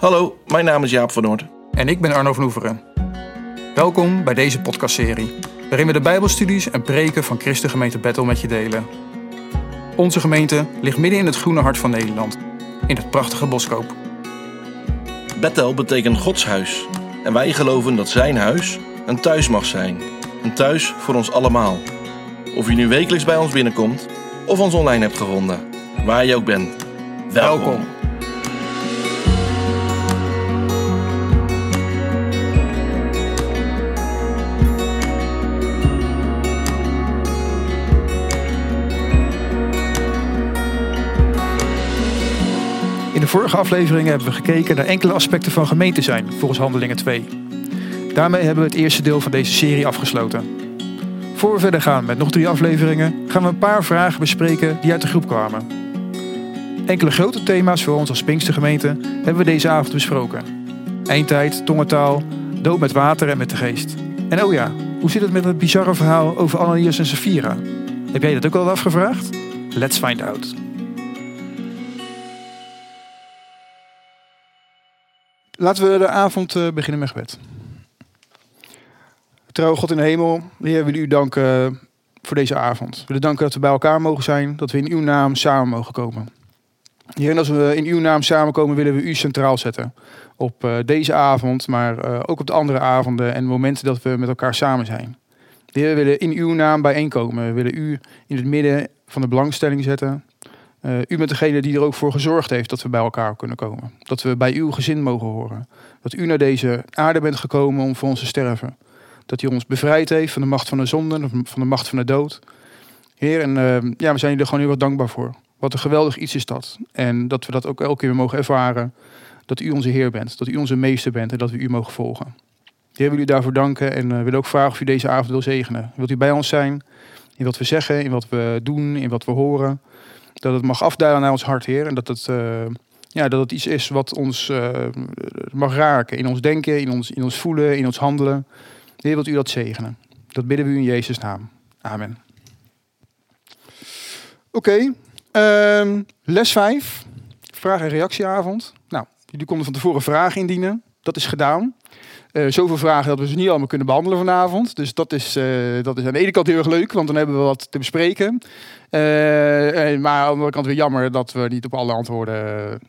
Hallo, mijn naam is Jaap van Noord. En ik ben Arno van Oeveren. Welkom bij deze podcastserie, waarin we de Bijbelstudies en preken van Christengemeente Bethel met je delen. Onze gemeente ligt midden in het groene hart van Nederland, in het prachtige Boskoop. Bethel betekent Gods huis. En wij geloven dat zijn huis een thuis mag zijn. Een thuis voor ons allemaal. Of je nu wekelijks bij ons binnenkomt of ons online hebt gevonden. Waar je ook bent. Welkom. Welkom. Vorige afleveringen hebben we gekeken naar enkele aspecten van gemeente zijn, volgens Handelingen 2. Daarmee hebben we het eerste deel van deze serie afgesloten. Voor we verder gaan met nog drie afleveringen, gaan we een paar vragen bespreken die uit de groep kwamen. Enkele grote thema's voor ons als Pinkstergemeente hebben we deze avond besproken. Eindtijd, tongentaal, dood met water en met de geest. En oh ja, hoe zit het met het bizarre verhaal over Ananias en Sapphira? Heb jij dat ook al afgevraagd? Let's find out. Laten we de avond eh, beginnen met gebed. Trouw God in de hemel, Heer wil u danken voor deze avond. We willen danken dat we bij elkaar mogen zijn, dat we in uw naam samen mogen komen. Heer, en als we in uw naam samenkomen, willen we u centraal zetten. Op eh, deze avond, maar eh, ook op de andere avonden en momenten dat we met elkaar samen zijn. Heer, we willen in uw naam bijeenkomen. We willen u in het midden van de belangstelling zetten. Uh, u bent degene die er ook voor gezorgd heeft dat we bij elkaar kunnen komen. Dat we bij uw gezin mogen horen. Dat u naar deze aarde bent gekomen om voor ons te sterven. Dat u ons bevrijd heeft van de macht van de zonde, van de macht van de dood. Heer, en uh, ja, we zijn er gewoon heel wat dankbaar voor. Wat een geweldig iets is dat. En dat we dat ook elke keer mogen ervaren. Dat u onze Heer bent, dat u onze meester bent en dat we u mogen volgen. Heer, wil u daarvoor danken en uh, wil ook vragen of u deze avond wil zegenen. Wilt u bij ons zijn in wat we zeggen, in wat we doen, in wat we horen. Dat het mag afdalen naar ons hart, Heer. En dat het, uh, ja, dat het iets is wat ons uh, mag raken. In ons denken, in ons, in ons voelen, in ons handelen. Heer, wilt u dat zegenen. Dat bidden we u in Jezus' naam. Amen. Oké, um, les 5. Vraag- en reactieavond. Nou, jullie konden van tevoren vragen indienen. Dat is gedaan. Uh, zoveel vragen dat we ze niet allemaal kunnen behandelen vanavond. Dus dat is, uh, dat is aan de ene kant heel erg leuk, want dan hebben we wat te bespreken. Uh, maar aan de andere kant weer jammer dat we niet op alle antwoorden,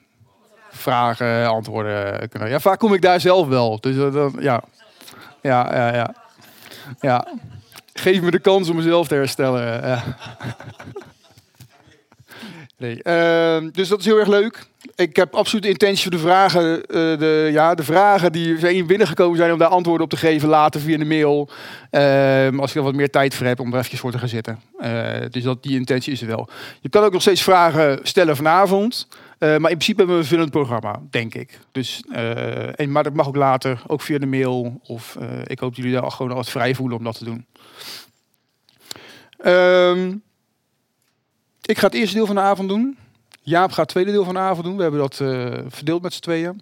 vragen, antwoorden kunnen. Ja, vaak kom ik daar zelf wel. Dus ja. Ja, ja, ja. ja. Geef me de kans om mezelf te herstellen. Uh, dus dat is heel erg leuk. Ik heb absoluut de intentie voor de vragen, uh, de, ja, de vragen die zijn binnengekomen zijn om daar antwoorden op te geven later via de mail. Uh, als ik er wat meer tijd voor heb om er even voor te gaan zitten. Uh, dus dat, die intentie is er wel. Je kan ook nog steeds vragen stellen vanavond. maar in principe hebben we een vullend programma, denk ik. Dus, en, maar dat mag ook later, ook via de mail. Of ik hoop dat jullie daar gewoon al wat vrij voelen om dat te doen. Ehm, ik ga het eerste deel van de avond doen. Jaap gaat het tweede deel van de avond doen. We hebben dat uh, verdeeld met z'n tweeën.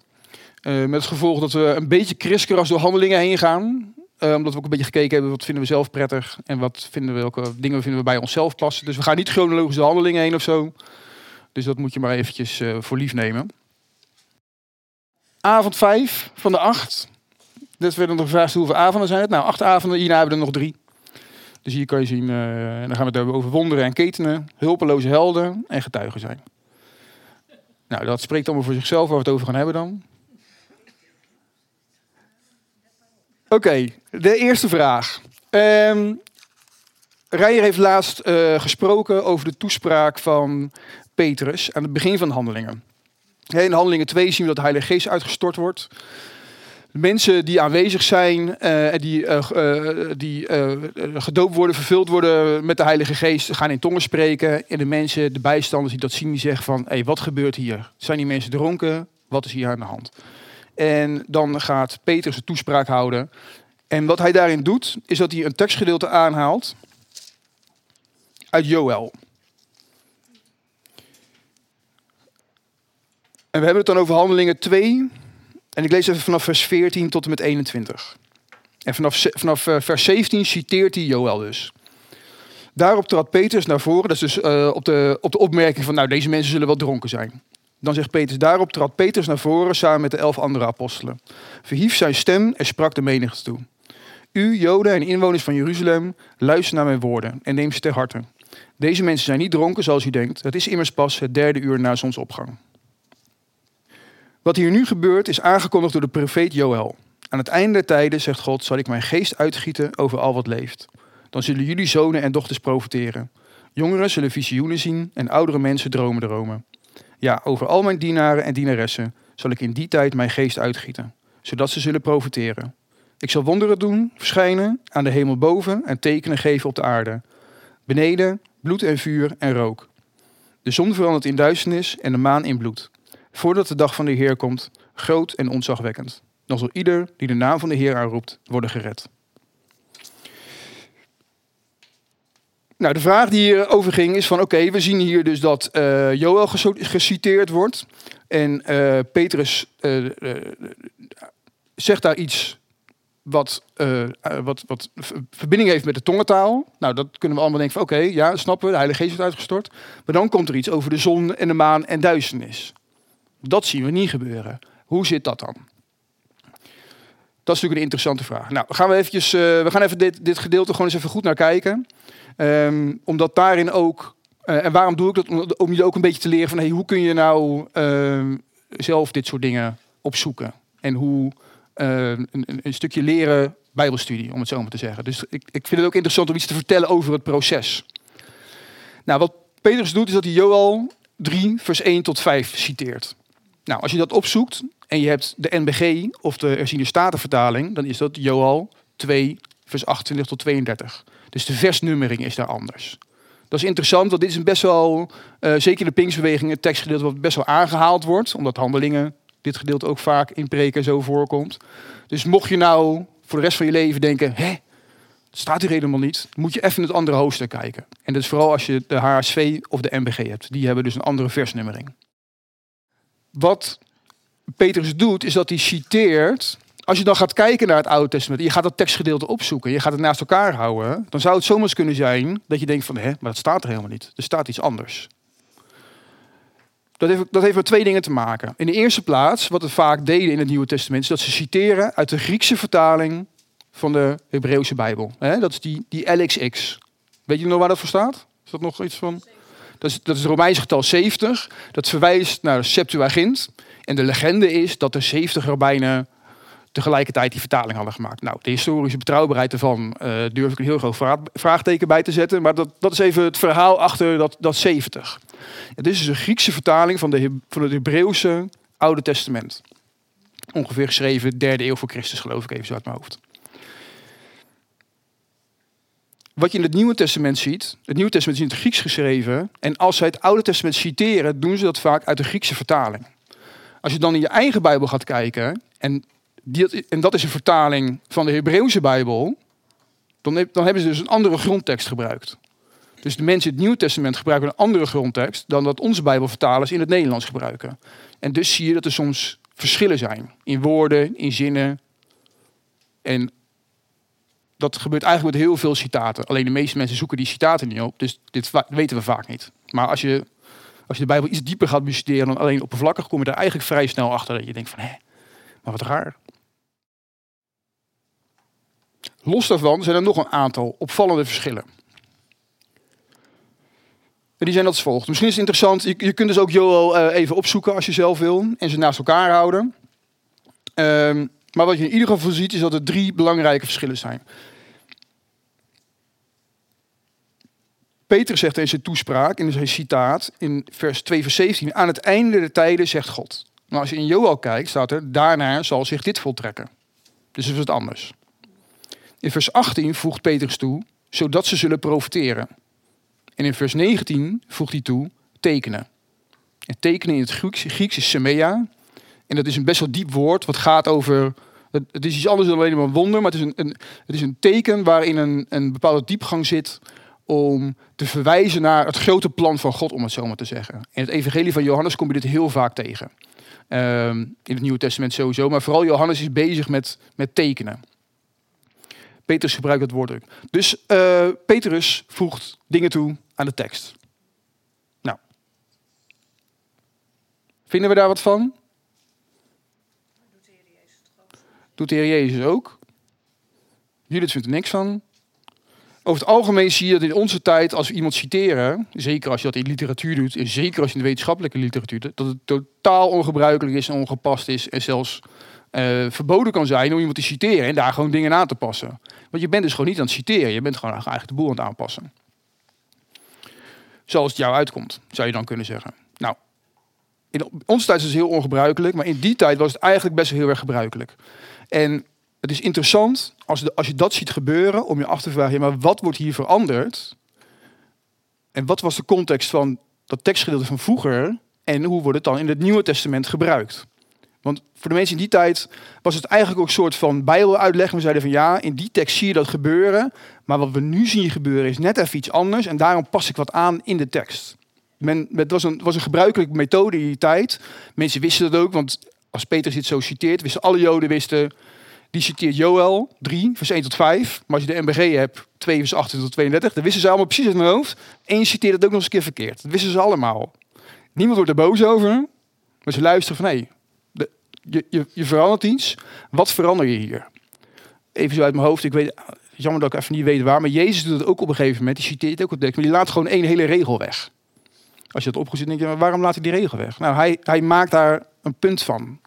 Uh, met het gevolg dat we een beetje kriskras door handelingen heen gaan. Uh, omdat we ook een beetje gekeken hebben wat vinden we zelf prettig. En wat vinden we, welke dingen vinden we bij onszelf passen. Dus we gaan niet chronologisch de handelingen heen of zo. Dus dat moet je maar eventjes voor lief nemen. Avond 5 van de 8. Dit werden nog gevraagd hoeveel avonden zijn het. Nou, acht avonden. Hierna hebben we er nog drie. Dus hier kan je zien, uh, dan gaan we het hebben over wonderen en ketenen, hulpeloze helden en getuigen zijn. Nou, dat spreekt allemaal voor zichzelf waar we het over gaan hebben dan. Oké, de eerste vraag. Um, Rijer heeft laatst uh, gesproken over de toespraak van Petrus aan het begin van de handelingen. In handelingen 2 zien we dat de Heilige Geest uitgestort wordt. Mensen die aanwezig zijn uh, die, uh, die gedoopt worden, vervuld worden met de Heilige Geest, gaan in tongen spreken. En de mensen, de bijstanders die dat zien, die zeggen van, hé, hey, wat gebeurt hier? Zijn die mensen dronken? Wat is hier aan de hand? En dan gaat Petrus een toespraak houden. En wat hij daarin doet, is dat hij een tekstgedeelte aanhaalt uit Joël. En we hebben het dan over handelingen 2, en ik lees even vanaf vers 14 tot en met 21. En vanaf, vanaf uh, vers 17 citeert hij Joël dus. Daarop trad Petrus naar voren, dat is dus uh, op, de, op de opmerking van, nou deze mensen zullen wel dronken zijn. Dan zegt Petrus, daarop trad Petrus naar voren samen met de elf andere apostelen. Verhief zijn stem en sprak de menigte toe. U, Joden en inwoners van Jeruzalem, luister naar mijn woorden en neem ze ter harte. Deze mensen zijn niet dronken zoals u denkt. Het is immers pas het derde uur na zonsopgang. Wat hier nu gebeurt is aangekondigd door de profeet Joël. Aan het einde der tijden, zegt God, zal ik mijn geest uitgieten over al wat leeft. Dan zullen jullie zonen en dochters profiteren. Jongeren zullen visioenen zien en oudere mensen dromen dromen. Ja, over al mijn dienaren en dienaressen zal ik in die tijd mijn geest uitgieten, zodat ze zullen profiteren. Ik zal wonderen doen, verschijnen aan de hemel boven en tekenen geven op de aarde. Beneden bloed en vuur en rook. De zon verandert in duisternis en de maan in bloed. Voordat de dag van de Heer komt, groot en ontzagwekkend. Dan zal ieder die de naam van de Heer aanroept, worden gered. Nou, de vraag die hierover ging is van oké, we zien hier dus dat uh, Joël geciteerd wordt. En uh, Petrus uh, zegt daar iets wat, wat, wat verbinding heeft met de tongentaal. Nou, dat kunnen we allemaal denken van oké, ja, snappen we, de Heilige Geest is uitgestort. Maar dan komt er iets over de zon en de maan en duisternis. Dat zien we niet gebeuren. Hoe zit dat dan? Dat is natuurlijk een interessante vraag. Nou, gaan we, eventjes, we gaan even dit, dit gedeelte gewoon eens even goed naar kijken. Um, omdat daarin ook, uh, en waarom doe ik dat? Om je ook een beetje te leren van hey, hoe kun je nou uh, zelf dit soort dingen opzoeken. En hoe uh, een, een, stukje leren bijbelstudie, om het zo maar te zeggen. Dus ik, ik vind het ook interessant om iets te vertellen over het proces. Nou, wat Petrus doet is dat hij Joel 3 vers 1 tot 5 citeert. Nou, als je dat opzoekt en je hebt de NBG of de herziene statenvertaling, dan is dat Joel 2 vers 28 tot 32. Dus de versnummering is daar anders. Dat is interessant, want dit is een best wel, uh, zeker de Pingsbeweging, het tekstgedeelte wat best wel aangehaald wordt. Omdat handelingen, dit gedeelte ook vaak in preken zo voorkomt. Dus mocht je nou voor de rest van je leven denken, hè, staat hier helemaal niet. moet je even in het andere hoofdstuk kijken. En dat is vooral als je de HSV of de MBG hebt. Die hebben dus een andere versnummering. Wat Petrus doet, is dat hij citeert als je dan gaat kijken naar het Oude Testament, je gaat dat tekstgedeelte opzoeken, je gaat het naast elkaar houden, dan zou het zomaar kunnen zijn dat je denkt van, hè, maar dat staat er helemaal niet. Er staat iets anders. Dat heeft, dat heeft met twee dingen te maken. In de eerste plaats, wat we vaak deden in het Nieuwe Testament, is dat ze citeren uit de Griekse vertaling van de Hebreeuwse Bijbel. Dat is die, die LXX. Weet je nog waar dat voor staat? Is dat nog iets van? Dat is, dat is het Romeinse getal 70. Dat verwijst naar Septuagint. En de legende is dat de 70 rabbijnen tegelijkertijd die vertaling hadden gemaakt. Nou, de historische betrouwbaarheid ervan uh, durf ik een heel groot vraagteken bij te zetten. Maar dat, dat is even het verhaal achter dat, dat 70. Het is dus een Griekse vertaling van, de, van het Hebreeuwse Oude Testament. Ongeveer geschreven derde eeuw voor Christus, geloof ik even zo uit mijn hoofd. Wat je in het Nieuwe Testament ziet, het Nieuwe Testament is in het Grieks geschreven. En als zij het Oude Testament citeren, doen ze dat vaak uit de Griekse vertaling. Als je dan in je eigen Bijbel gaat kijken en die, en dat is een vertaling van de Hebreeuwse Bijbel, dan, dan hebben ze dus een andere grondtekst gebruikt. Dus de mensen in het Nieuwe Testament gebruiken een andere grondtekst dan dat onze Bijbelvertalers in het Nederlands gebruiken. En dus zie je dat er soms verschillen zijn in woorden, in zinnen. En dat gebeurt eigenlijk met heel veel citaten. Alleen de meeste mensen zoeken die citaten niet op, dus dit weten we vaak niet. Maar als je, als je de Bijbel iets dieper gaat bestuderen dan alleen oppervlakkig, kom je er eigenlijk vrij snel achter dat je denkt van, hé, maar wat raar. Los daarvan zijn er nog een aantal opvallende verschillen. En die zijn als volgt. Misschien is het interessant, je, je kunt dus ook Joel uh, even opzoeken als je zelf wil en ze naast elkaar houden. Um, maar wat je in ieder geval ziet is dat er drie belangrijke verschillen zijn. Peter zegt in zijn toespraak, in zijn citaat, in vers 2 vers 17, aan het einde der tijden zegt God. Maar als je in Joel kijkt, staat er, daarna zal zich dit voltrekken. Dus is het anders. In vers 18 voegt Petrus toe, zodat ze zullen profiteren. En in vers 19 voegt hij toe, tekenen. En tekenen in het Grieks, Grieks is semea. En dat is een best wel diep woord, wat gaat over... Het is iets anders dan alleen maar een wonder, maar het is een, een, het is een teken waarin een, een bepaalde diepgang zit om te verwijzen naar het grote plan van God, om het zo maar te zeggen. In het evangelie van Johannes kom je dit heel vaak tegen. Um, in het Nieuwe Testament sowieso, maar vooral Johannes is bezig met, met tekenen. Petrus gebruikt het woord ook. Dus uh, Petrus voegt dingen toe aan de tekst. Nou, Vinden we daar wat van? Doet de Heer Jezus ook. Judith vindt er niks van. Over het algemeen zie je dat in onze tijd, als we iemand citeren, zeker als je dat in literatuur doet, en zeker als je in de wetenschappelijke literatuur doet, dat het totaal ongebruikelijk is en ongepast is en zelfs uh, verboden kan zijn om iemand te citeren en daar gewoon dingen aan te passen. Want je bent dus gewoon niet aan het citeren, je bent gewoon eigenlijk de boel aan het aanpassen. Zoals het jou uitkomt, zou je dan kunnen zeggen. Nou, in onze tijd is het heel ongebruikelijk, maar in die tijd was het eigenlijk best wel heel erg gebruikelijk. En het is interessant als, de, als je dat ziet gebeuren, om je af te vragen, maar wat wordt hier veranderd? En wat was de context van dat tekstgedeelte van vroeger? En hoe wordt het dan in het Nieuwe Testament gebruikt? Want voor de mensen in die tijd was het eigenlijk ook een soort van bijbeluitleg. We zeiden van ja, in die tekst zie je dat gebeuren. Maar wat we nu zien gebeuren is net even iets anders. En daarom pas ik wat aan in de tekst. Men, het was een, was een gebruikelijke methode in die tijd. Mensen wisten dat ook, want als Petrus dit zo citeert, wisten alle Joden wisten die citeert Joel 3, vers 1 tot 5. Maar als je de MBG hebt, 2 vers 18 tot 32, dan wisten ze allemaal precies in hun hoofd. Je citeert het ook nog eens een keer verkeerd. Dat wisten ze allemaal. Niemand wordt er boos over, maar ze luisteren van hé, hey, je, je, je verandert iets. Wat verander je hier? Even zo uit mijn hoofd, ik weet, jammer dat ik even niet weet waar, maar Jezus doet het ook op een gegeven moment. Die citeert ook op tekst, maar die laat gewoon één hele regel weg. Als je dat opgezet, denk je, waarom laat hij die regel weg? Nou, hij, hij maakt daar een punt van.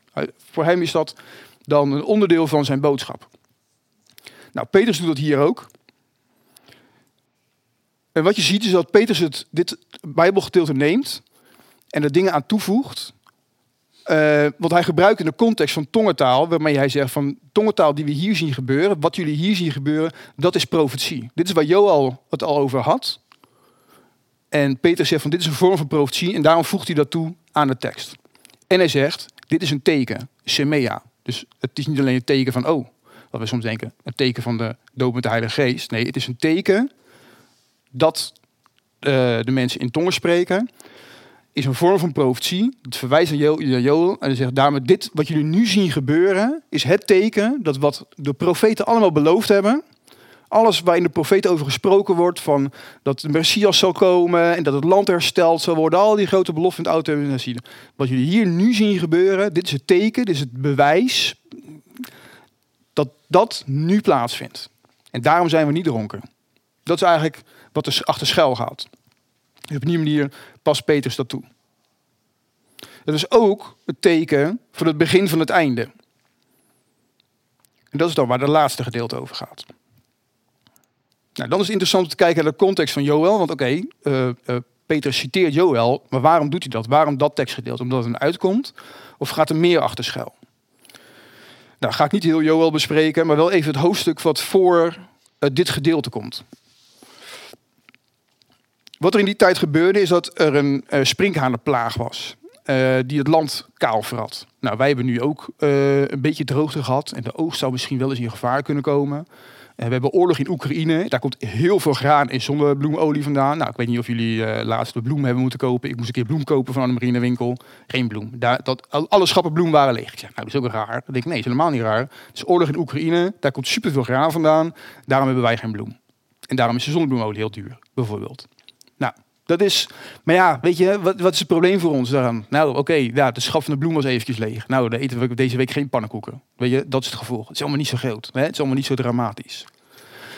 Voor hem is dat dan een onderdeel van zijn boodschap. Nou, Petrus doet dat hier ook. En wat je ziet is dat Petrus het, dit Bijbelgedeelte neemt en er dingen aan toevoegt. Uh, wat hij gebruikt in de context van tongentaal, waarmee hij zegt van tongentaal die we hier zien gebeuren, wat jullie hier zien gebeuren, dat is profetie. Dit is waar Joel het al over had. En Peter zegt van dit is een vorm van profetie en daarom voegt hij dat toe aan de tekst. En hij zegt, dit is een teken, semea. Dus het is niet alleen een teken van, oh, wat we soms denken, een teken van de dood met de Heilige Geest. Nee, het is een teken dat uh, de mensen in tongen spreken. Is een vorm van profetie. Het verwijst naar Joel. En hij zegt daarmee, dit wat jullie nu zien gebeuren, is het teken dat wat de profeten allemaal beloofd hebben. Alles waar in de profeten over gesproken wordt, van dat de Messias zal komen en dat het land hersteld zal worden. Al die grote beloften in het Oude Testament. Wat jullie hier nu zien gebeuren, dit is het teken, dit is het bewijs dat dat nu plaatsvindt. En daarom zijn we niet dronken. Dat is eigenlijk wat er achter schuil gaat. op die manier past Petrus dat toe. Het is ook het teken van het begin van het einde. En dat is dan waar de laatste gedeelte over gaat. Nou, dan is het interessant om te kijken naar de context van Joel. Want oké, eh, eh, Petrus citeert Joel, maar waarom doet hij dat? Waarom dat tekstgedeelte? Omdat het een uitkomt? Of gaat er meer achter schuil? Nou, ga ik niet heel Joel bespreken, maar wel even het hoofdstuk wat voor uh, dit gedeelte komt. Wat er in die tijd gebeurde is dat er een uh, sprinkhanenplaag was. Die het land kaal verrad. Nou, wij hebben nu ook een beetje droogte gehad. En de oogst zou misschien wel eens in gevaar kunnen komen. Eh, we hebben oorlog in Oekraïne. Daar komt heel veel graan en zonnebloemolie vandaan. Nou, ik weet niet of jullie uh, laatst de bloem hebben moeten kopen. Ik moest een keer bloem kopen van een marinewinkel. Geen bloem. Daar, dat, alle schappen bloem waren leeg. Ik zeg, nou, dat is ook raar. Dan denk ik, nee, is helemaal niet raar. Het is oorlog in Oekraïne. Daar komt superveel graan vandaan. Daarom hebben wij geen bloem. En daarom is de zonnebloemolie heel duur, bijvoorbeeld. Nou, dat is, maar ja, weet je, wat, wat is het probleem voor ons daaraan? Nou, oké, ja, de schap van de bloem was eventjes leeg. Nou, dan eten we deze week geen pannenkoeken. Weet je, dat is het gevolg. Het is allemaal niet zo groot. Hè? Het is allemaal niet zo dramatisch.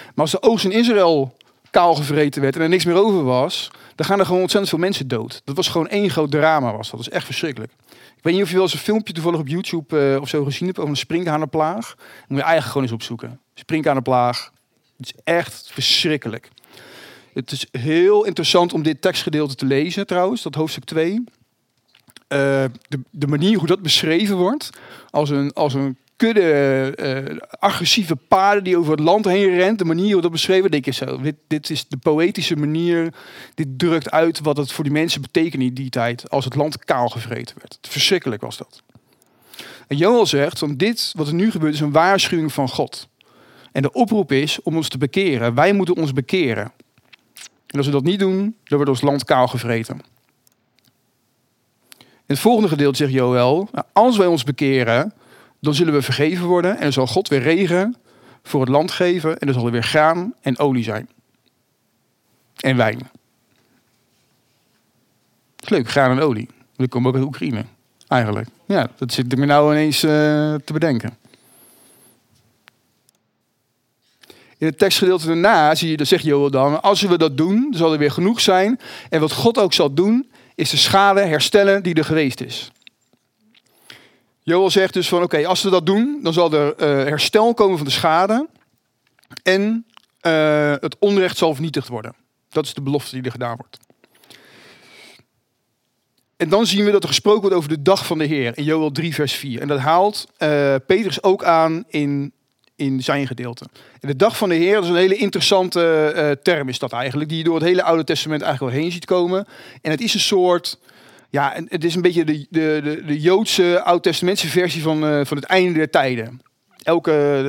Maar als de oogst in Israël kaal gevreten werd en er niks meer over was, dan gaan er gewoon ontzettend veel mensen dood. Dat was gewoon één groot drama, was dat. Is echt verschrikkelijk. Ik weet niet of je wel eens een filmpje toevallig op YouTube uh, of zo gezien hebt over een sprinkhanenplaag. Moet je eigenlijk gewoon eens opzoeken. Sprinkhanenplaag. Het is echt verschrikkelijk. Het is heel interessant om dit tekstgedeelte te lezen trouwens, dat hoofdstuk 2. Uh, eh, de, de, manier hoe dat beschreven wordt, als een, als een kudde uh, agressieve paarden die over het land heen rent. De manier hoe dat beschreven, denk zo. Dit, dit is de poëtische manier. Dit drukt uit wat het voor die mensen betekende in die tijd. Als het land kaal gevreten werd. Verschrikkelijk was dat. En Joel zegt, van dit wat er nu gebeurt is een waarschuwing van God. En de oproep is om ons te bekeren. Wij moeten ons bekeren. En als we dat niet doen, dan wordt ons land kaal gevreten. In het volgende gedeelte zegt Joel, nou, als wij ons bekeren, dan zullen we vergeven worden en zal God weer regen voor het land geven en er zal er weer graan en olie zijn. En wijn. leuk, graan en olie. We komen ook uit Oekraïne. Eigenlijk. Ja, dat zit ik me nou ineens eh, te bedenken. In het tekstgedeelte daarna zie je, dan zegt Joel dan, als we dat doen, zal er weer genoeg zijn. En wat God ook zal doen, is de schade herstellen die er geweest is. Joel zegt dus van, oké, als we dat doen, dan zal er eh, herstel komen van de schade. En eh, het onrecht zal vernietigd worden. Dat is de belofte die er gedaan wordt. En dan zien we dat er gesproken wordt over de dag van de Heer in Joel 3, vers 4. En dat haalt uh, Petrus ook aan in, in zijn gedeelte. En de dag van de Heer, is een hele interessante uh, term is dat eigenlijk, die je door het hele Oude Testament eigenlijk wel heen ziet komen. En het is een soort, ja, het is een beetje de, de, de, de Joodse Oud-Testamentse versie van, uh, van het einde der tijden. Elke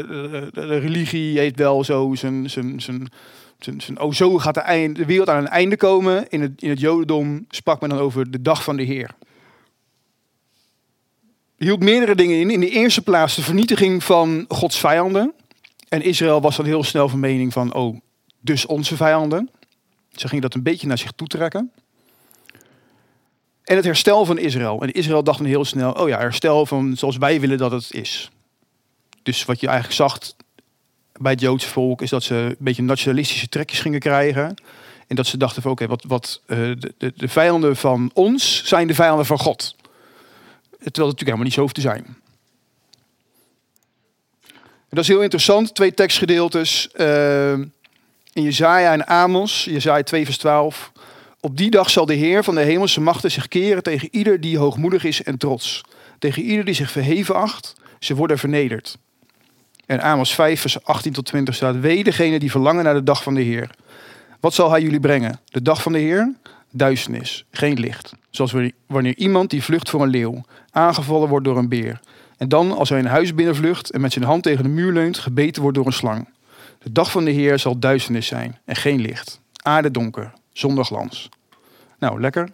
religie heeft wel zo zijn, zijn, zijn oh, zo gaat de, eind, de, wereld aan een einde komen. In het, in het Jodendom sprak men dan over de dag van de Heer. Hield meerdere dingen in. In de eerste plaats de vernietiging van Gods vijanden. En Israël was dan heel snel van mening van, oh, dus onze vijanden. Ze gingen dat een beetje naar zich toe trekken. En het herstel van Israël. En Israël dacht dan heel snel, oh ja, herstel van zoals wij willen dat het is. Dus wat je eigenlijk zag bij het Joodse volk is dat ze een beetje nationalistische trekjes gingen krijgen. En dat ze dachten van oké, wat, wat uh, de, de, de, vijanden van ons zijn de vijanden van God. Terwijl het natuurlijk helemaal niet zo hoeft te zijn. Dat is heel interessant, twee tekstgedeeltes. Uh, in Jezaja en Amos, Jezaja 2 vers 12. Op die dag zal de Heer van de hemelse machten zich keren tegen ieder die hoogmoedig is en trots. Tegen ieder die zich verheven acht, ze worden vernederd. En Amos 5, vers 18 tot 20 staat: Wee degene die verlangen naar de dag van de Heer. Wat zal hij jullie brengen? De dag van de Heer? Duisternis, geen licht. Zoals wanneer iemand die vlucht voor een leeuw, aangevallen wordt door een beer. En dan, als hij een huis binnenvlucht en met zijn hand tegen de muur leunt, gebeten wordt door een slang. De dag van de Heer zal duisternis zijn en geen licht. Aarde donker, zonder glans. Nou, lekker.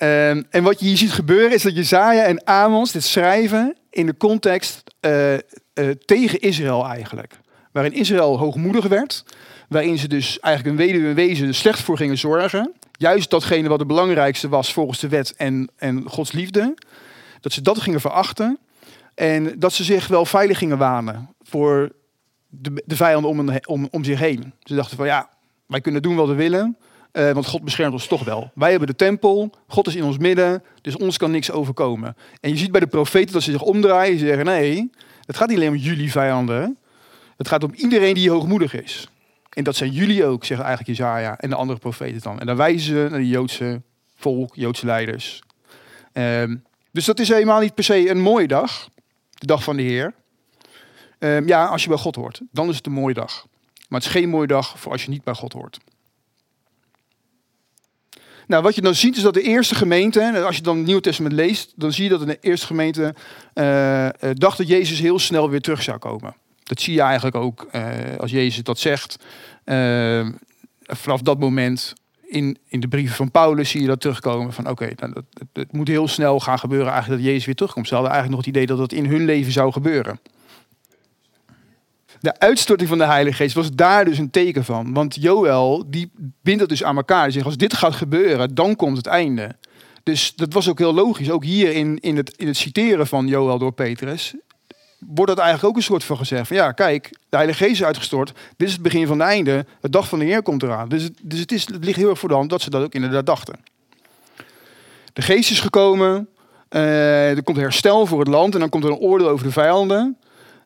Um, en wat je hier ziet gebeuren is dat Jezaja en Amos dit schrijven in de context uh, uh, tegen Israël eigenlijk. Waarin Israël hoogmoedig werd. Waarin ze dus eigenlijk een weduwe en wezen slecht voor gingen zorgen. Juist datgene wat het belangrijkste was volgens de wet en, en Gods liefde. Dat ze dat gingen verachten. En dat ze zich wel veilig gingen wanen voor de, de vijanden om, om, om zich heen. Ze dachten van ja, wij kunnen doen wat we willen. Uh, want God beschermt ons toch wel. Wij hebben de tempel, God is in ons midden, dus ons kan niks overkomen. En je ziet bij de profeten dat ze zich omdraaien. Ze zeggen nee, het gaat niet alleen om jullie vijanden. Het gaat om iedereen die hoogmoedig is. En dat zijn jullie ook, zeggen eigenlijk Jezaja en de andere profeten dan. En dan wijzen ze naar de Joodse volk, Joodse leiders. Um, dus dat is helemaal niet per se een mooie dag. De dag van de Heer. Um, ja, als je bij God hoort, dan is het een mooie dag. Maar het is geen mooie dag voor als je niet bij God hoort. Nou, wat je dan ziet is dat de eerste gemeente, als je dan het Nieuwe Testament leest, dan zie je dat de eerste gemeente uh, dacht dat Jezus heel snel weer terug zou komen. Dat zie je eigenlijk ook uh, als Jezus dat zegt. Uh, vanaf dat moment in, in de brieven van Paulus zie je dat terugkomen. Van oké, nou, het moet heel snel gaan gebeuren eigenlijk dat Jezus weer terugkomt. Ze hadden eigenlijk nog het idee dat dat in hun leven zou gebeuren de uitstorting van de Heilige Geest was daar dus een teken van. Want Joël, die bindt het dus aan elkaar. Die zegt, als dit gaat gebeuren, dan komt het einde. Dus dat was ook heel logisch. Ook hier in, in, het, in het citeren van Joël door Petrus... wordt dat eigenlijk ook een soort van gezegd. Van ja, kijk, de Heilige Geest is uitgestort. Dit is het begin van het einde. De dag van de Heer komt eraan. Dus, dus het, is, het ligt heel erg voor de hand dat ze dat ook inderdaad dachten. De Geest is gekomen. Uh, er komt herstel voor het land. En dan komt er een oordeel over de vijanden.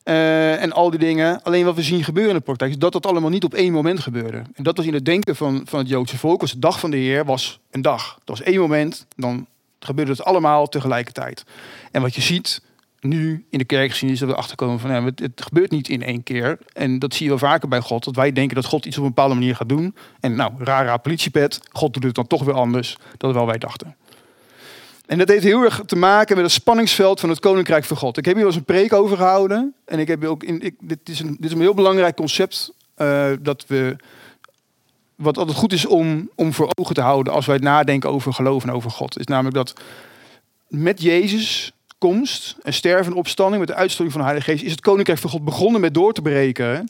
Uh, en al die dingen. Alleen wat we zien gebeuren in de praktijk is dat dat allemaal niet op één moment gebeurde. En dat was in het denken van, van het Joodse volk. Was de dag van de Heer was een dag. Dat was één moment. Dan gebeurde het allemaal tegelijkertijd. En wat je ziet nu in de kerk zien is dat we achterkomen van ja, het, het, gebeurt niet in één keer. En dat zie je wel vaker bij God. Dat wij denken dat God iets op een bepaalde manier gaat doen. En nou, raar politiepet. God doet het dan toch weer anders dan wel wij dachten. En dat heeft heel erg te maken met het spanningsveld van het Koninkrijk van God. Ik heb hier wel eens een preek over gehouden. En ik heb ook in, ik, dit, is een, dit is een heel belangrijk concept. Uh, dat we, wat altijd goed is om, om voor ogen te houden als wij nadenken over geloof en over God. Is namelijk dat met Jezus komst en sterven en opstanding, met de uitstorting van de Heilige Geest, is het Koninkrijk van God begonnen met door te breken.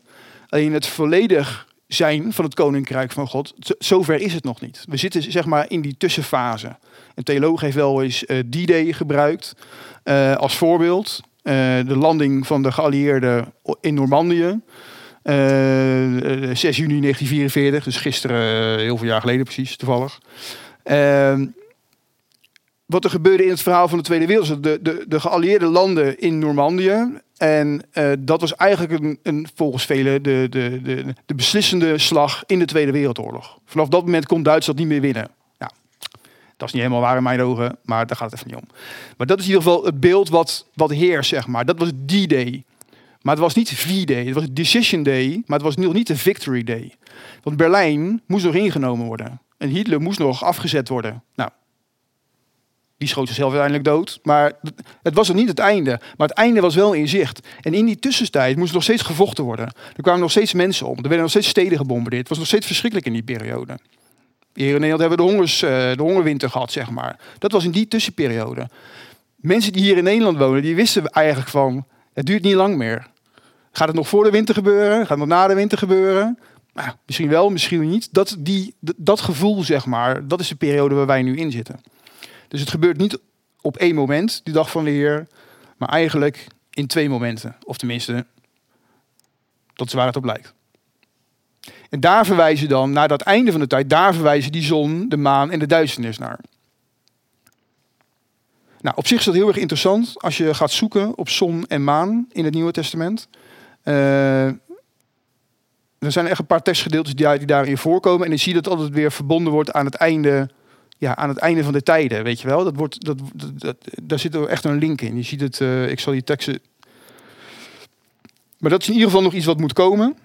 Alleen het volledig zijn van het koninkrijk van God. zover is het nog niet. We zitten zeg maar in die tussenfase. Een theoloog heeft wel eens uh, D-Day gebruikt uh, als voorbeeld. Uh, de landing van de geallieerden in Normandië. 6 juni 1944, dus gisteren, heel veel jaar geleden precies, toevallig. Wat er gebeurde in het verhaal van de Tweede Wereldoorlog. De, de, de geallieerde landen in Normandië. En uh, dat was eigenlijk een, een, volgens velen de, de, de, de beslissende slag in de Tweede Wereldoorlog. Vanaf dat moment kon Duitsland niet meer winnen. Ja, dat is niet helemaal waar in mijn ogen, maar daar gaat het even niet om. Maar dat is in ieder geval het beeld wat, wat heerst, zeg maar. Dat was D-Day. Maar het was niet V-Day, het was Decision Day, maar het was nog niet de Victory Day. Want Berlijn moest nog ingenomen worden. En Hitler moest nog afgezet worden. Nou, die schoot zichzelf uiteindelijk dood. Maar het was nog niet het einde. Maar het einde was wel in zicht. En in die tussentijd moest nog steeds gevochten worden. Er kwamen nog steeds mensen om. Er werden nog steeds steden gebombardeerd. Het was nog steeds verschrikkelijk in die periode. Hier in Nederland hebben we de, hongers, eh, de hongerwinter gehad, zeg maar. Dat was in die tussenperiode. Mensen die hier in Nederland wonen, die wisten eigenlijk van... het duurt niet lang meer. Gaat het nog voor de winter gebeuren? Gaat het na de winter gebeuren? Nou, misschien wel, misschien niet. Dat, die, dat gevoel, zeg maar, dat is de periode waar wij nu in zitten. Dus het gebeurt niet op één moment, die dag van de Heer, maar eigenlijk in twee momenten. Of tenminste, dat is waar het op lijkt. En daar verwijzen dan, naar dat einde van de tijd, daar verwijzen die zon, de maan en de duisternis naar. Nou, op zich is dat heel erg interessant als je gaat zoeken op zon en maan in het Nieuwe Testament. Uh, er zijn echt een paar tekstgedeeltes die, die daarin voorkomen. En je ziet dat altijd weer verbonden wordt aan het einde ja, aan het einde van de tijden, weet je wel. Dat wordt, dat, dat, daar zit er echt een link in. Je ziet het, uh, ik zal die teksten... Maar dat is in ieder geval nog iets wat moet komen.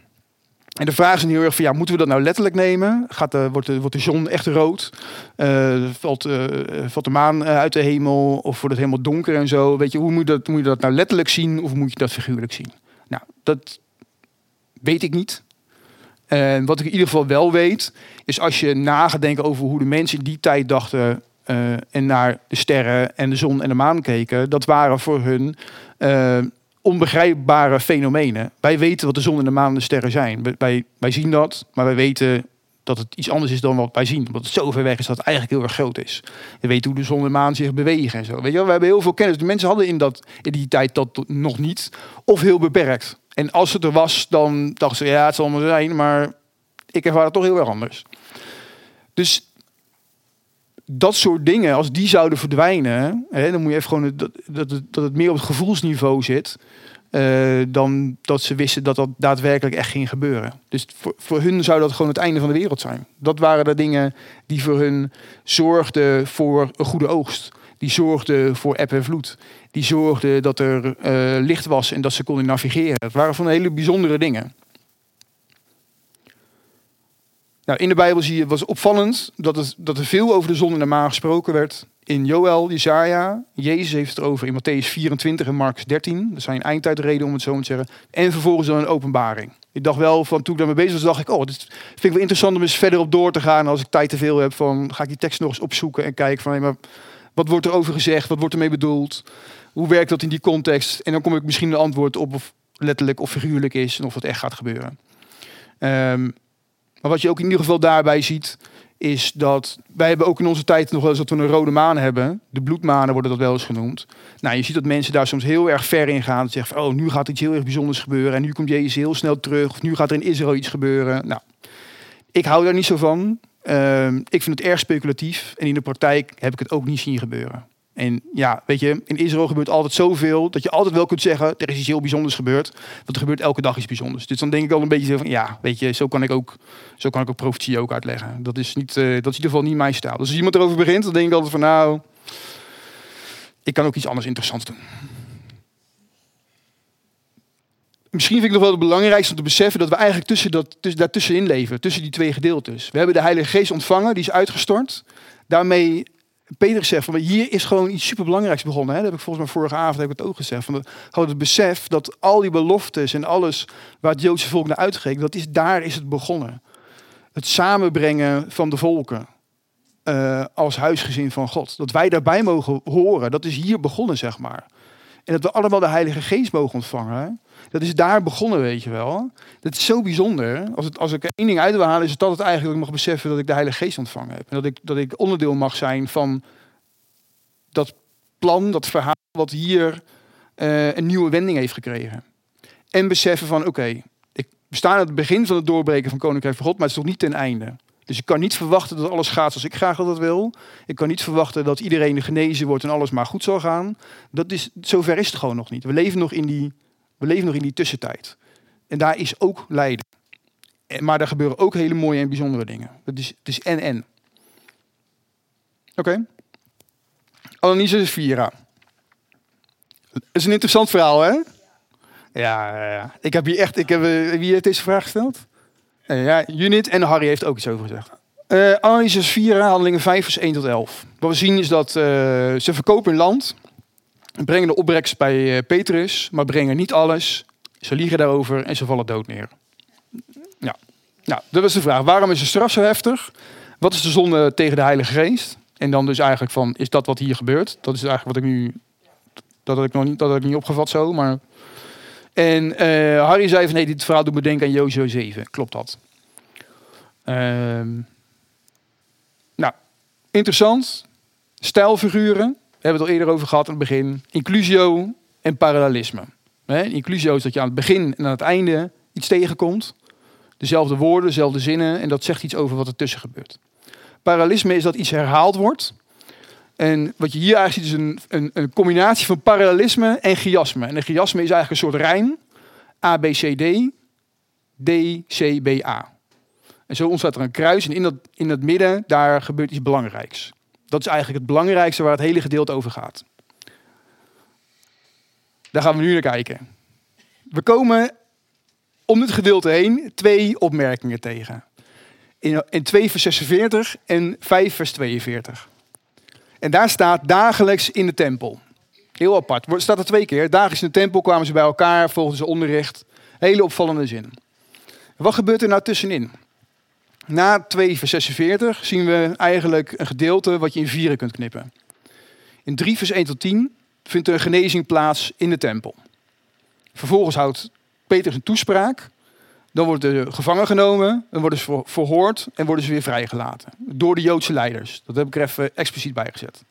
En de vraag is heel erg van, ja, moeten we dat nou letterlijk nemen? Gaat de, wordt, de, wordt de zon echt rood? Uh, valt, uh, valt de maan uit de hemel? Of wordt het helemaal donker en zo? Weet je, hoe moet, dat, moet je dat nou letterlijk zien? Of moet je dat figuurlijk zien? Nou, dat weet ik niet. En wat ik in ieder geval wel weet, is als je na gaat denken over hoe de mensen in die tijd dachten uh, en naar de sterren en de zon en de maan keken, dat waren voor hun uh, onbegrijpbare fenomenen. Wij weten wat de zon en de maan en de sterren zijn. Wij, wij zien dat, maar wij weten dat het iets anders is dan wat wij zien. Omdat het zo ver weg is dat het eigenlijk heel erg groot is. Je weet hoe de zon en de maan zich bewegen en zo. Weet je wel? We hebben heel veel kennis. De mensen hadden in, dat, in die tijd dat nog niet. Of heel beperkt. En als het er was, dan dachten ze, ja, het zal maar zijn, maar ik ervaar het toch heel erg anders. Dus dat soort dingen, als die zouden verdwijnen, hè, dan moet je even gewoon dat, dat, dat het meer op het gevoelsniveau zit. Uh, dan dat ze wisten dat dat daadwerkelijk echt ging gebeuren. Dus voor, voor hun zou dat gewoon het einde van de wereld zijn. Dat waren de dingen die voor hun zorgden voor een goede oogst. Die zorgden voor eb en vloed. Die zorgden dat er uh, licht was en dat ze konden navigeren. Het waren van hele bijzondere dingen. Nou, in de Bijbel zie je, was opvallend dat, het, dat er veel over de zon en de maan gesproken werd. In Joel, Jezaja, Jezus heeft het over in Matthäus 24 en Marcus 13. Dat zijn eindtijdreden om het zo te zeggen. En vervolgens dan een openbaring. Ik dacht wel, van toen ik daarmee bezig was, dacht ik, oh, dit vind ik wel interessant om eens verder op door te gaan. Als ik tijd te veel heb, van, ga ik die tekst nog eens opzoeken en kijken van, maar wat wordt er over gezegd? Wat wordt ermee bedoeld? Hoe werkt dat in die context? En dan kom ik misschien een antwoord op of letterlijk of figuurlijk is en of het echt gaat gebeuren. Um, maar wat je ook in ieder geval daarbij ziet, is dat wij hebben ook in onze tijd nog wel eens dat we een rode maan hebben. De bloedmanen worden dat wel eens genoemd. Nou, je ziet dat mensen daar soms heel erg ver in gaan. Zeggen van, oh, nu gaat iets heel erg bijzonders gebeuren. En nu komt Jezus heel snel terug. Of nu gaat er in Israël iets gebeuren. Nou, ik hou daar niet zo van. Uh, ik vind het erg speculatief. En in de praktijk heb ik het ook niet zien gebeuren. En ja, weet je, in Israël gebeurt altijd zoveel dat je altijd wel kunt zeggen, er is iets heel bijzonders gebeurd. Want er gebeurt elke dag iets bijzonders. Dus dan denk ik al een beetje van, ja, weet je, zo kan ik ook, zo kan ik ook profetie ook uitleggen. Dat is, niet, uh, dat is in ieder geval niet mijn stijl. Dus als iemand erover begint, dan denk ik altijd van, nou, ik kan ook iets anders interessants doen. Misschien vind ik nog wel het belangrijkste om te beseffen dat we eigenlijk tussen dat, tussen, daartussenin leven, tussen die twee gedeeltes. We hebben de Heilige Geest ontvangen, die is uitgestort. Daarmee Peter zegt van hier is gewoon iets superbelangrijks begonnen. Hè? Dat heb ik volgens mij vorige avond heb ik het ook gezegd. Van gewoon het besef dat al die beloftes en alles waar het Joodse volk naar uitgeeft, dat is, daar is het begonnen. Het samenbrengen van de volken uh, als huisgezin van God. Dat wij daarbij mogen horen, dat is hier begonnen, zeg maar. En dat we allemaal de Heilige Geest mogen ontvangen. Dat is daar begonnen, weet je wel. Dat is zo bijzonder. Als, het, als ik één ding uit wil halen, is het het eigenlijk dat ik mag beseffen dat ik de Heilige Geest ontvangen heb. En dat ik, dat ik onderdeel mag zijn van dat plan, dat verhaal wat hier eh, een nieuwe wending heeft gekregen. En beseffen van, oké, ik we staan aan het begin van het doorbreken van Koninkrijk van God, maar het is nog niet ten einde. Dus ik kan niet verwachten dat alles gaat zoals ik graag dat wil. Ik kan niet verwachten dat iedereen genezen wordt en alles maar goed zal gaan. Dat is, zover is het gewoon nog niet. We leven nog in die, we leven nog in die tussentijd. En daar is ook lijden. En- Maar daar gebeuren ook hele mooie en bijzondere dingen. Het is, het is en-en. Oké. Anneliese Vira. Dat is een interessant verhaal, hè? Ja, ja, ik heb hier echt... Ik heb, eh, wie heeft deze vraag gesteld? Eh, ja, Junit en Harry heeft ook iets over gezegd. Eh Anneliese Vira, handelingen 5 vers 1 tot 11. Wat we zien is dat ze verkopen land. Brengen de opbrengst bij eh, Petrus, maar brengen niet alles. Ze liegen daarover en ze vallen dood neer. Ja. Nou, dat was de vraag. Waarom is de straf zo heftig? Wat is de zonde tegen de Heilige Geest? En dan dus eigenlijk van, is dat wat hier gebeurt? Dat is eigenlijk wat ik nu... Dat had ik nog niet, dat ik niet opgevat zo, maar... En eh, Harry zei van, nee, dit verhaal doet me denken aan Jozua 7. Klopt dat? Ehm, nou, interessant. Stijlfiguren. We hebben het al eerder over gehad aan het begin. Inclusio en parallelisme. Inclusio is dat je aan het begin en aan het einde iets tegenkomt. Dezelfde woorden, dezelfde zinnen. En dat zegt iets over wat er tussen gebeurt. Parallelisme is dat iets herhaald wordt. En wat je hier eigenlijk ziet is een, een, een combinatie van parallelisme en chiasme. En een chiasme is eigenlijk een soort rijm. A, B, C, D. D, C, B, A. En zo ontstaat er een kruis. En in dat, in het midden, daar gebeurt iets belangrijks. Dat is eigenlijk het belangrijkste waar het hele gedeelte over gaat. Daar gaan we nu naar kijken. We komen om dit gedeelte heen twee opmerkingen tegen. In, in 2 vers 46 en 5 vers 42. En daar staat dagelijks in de tempel. Heel apart. Staat er twee keer. Dagelijks in de tempel kwamen ze bij elkaar, volgden ze onderricht. Hele opvallende zin. Wat gebeurt er nou tussenin? Na 2 vers 46 zien we eigenlijk een gedeelte wat je in vieren kunt knippen. In 3 vers 1 tot 10 vindt er een genezing plaats in de tempel. Vervolgens houdt Petrus een toespraak. Dan worden de gevangen genomen, dan worden ze ver- verhoord en worden ze weer vrijgelaten. Door de Joodse leiders. Dat heb ik er even expliciet bij gezet.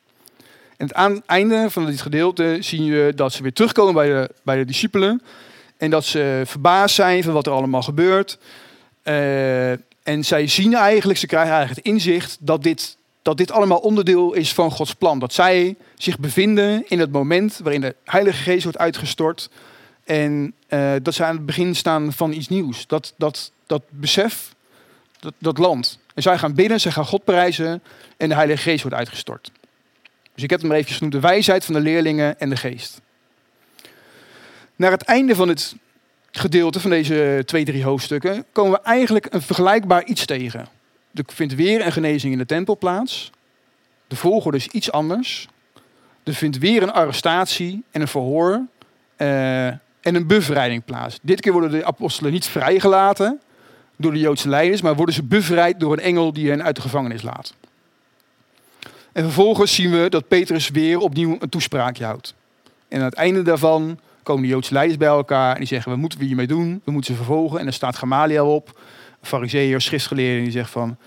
En aan het einde van dit gedeelte zien we dat ze weer terugkomen bij de, bij de discipelen. En dat ze verbaasd zijn van wat er allemaal gebeurt. Eh, en zij zien eigenlijk, ze krijgen eigenlijk het inzicht dat dit, dat dit allemaal onderdeel is van Gods plan. Dat zij zich bevinden in het moment waarin de Heilige Geest wordt uitgestort. En eh, dat zij aan het begin staan van iets nieuws. Dat, dat, dat besef, dat, dat land. En zij gaan binnen, zij gaan God prijzen en de Heilige Geest wordt uitgestort. Dus ik heb hem maar even genoemd, de wijsheid van de leerlingen en de geest. Naar het einde van het gedeelte van deze twee, drie hoofdstukken komen we eigenlijk een vergelijkbaar iets tegen. Er vindt weer een genezing in de tempel plaats. De volgorde is iets anders. Er vindt weer een arrestatie en een verhoor eh, en een bevrijding plaats. Dit keer worden de apostelen niet vrijgelaten door de Joodse leiders, maar worden ze bevrijd door een engel die hen uit de gevangenis laat. En vervolgens zien we dat Petrus weer opnieuw een toespraakje houdt. En aan het einde daarvan komen de Joodse leiders bij elkaar en die zeggen, wat moeten we hiermee doen? We moeten ze vervolgen. En er staat Gamaliel op, een fariseer, schriftgeleerde, die zegt van,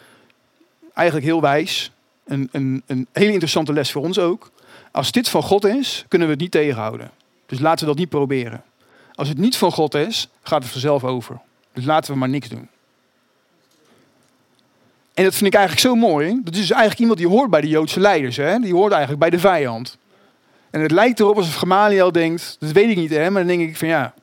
eigenlijk heel wijs, een, een, een hele interessante les voor ons ook. Als dit van God is, kunnen we het niet tegenhouden. Dus laten we dat niet proberen. Als het niet van God is, gaat het vanzelf over. Dus laten we maar niks doen. En dat vind ik eigenlijk zo mooi. Dat is dus eigenlijk iemand die hoort bij de Joodse leiders. Hè? Die hoort eigenlijk bij de vijand. En het lijkt erop alsof Gamaliel denkt, dat weet ik niet, hè? maar dan denk ik van ja,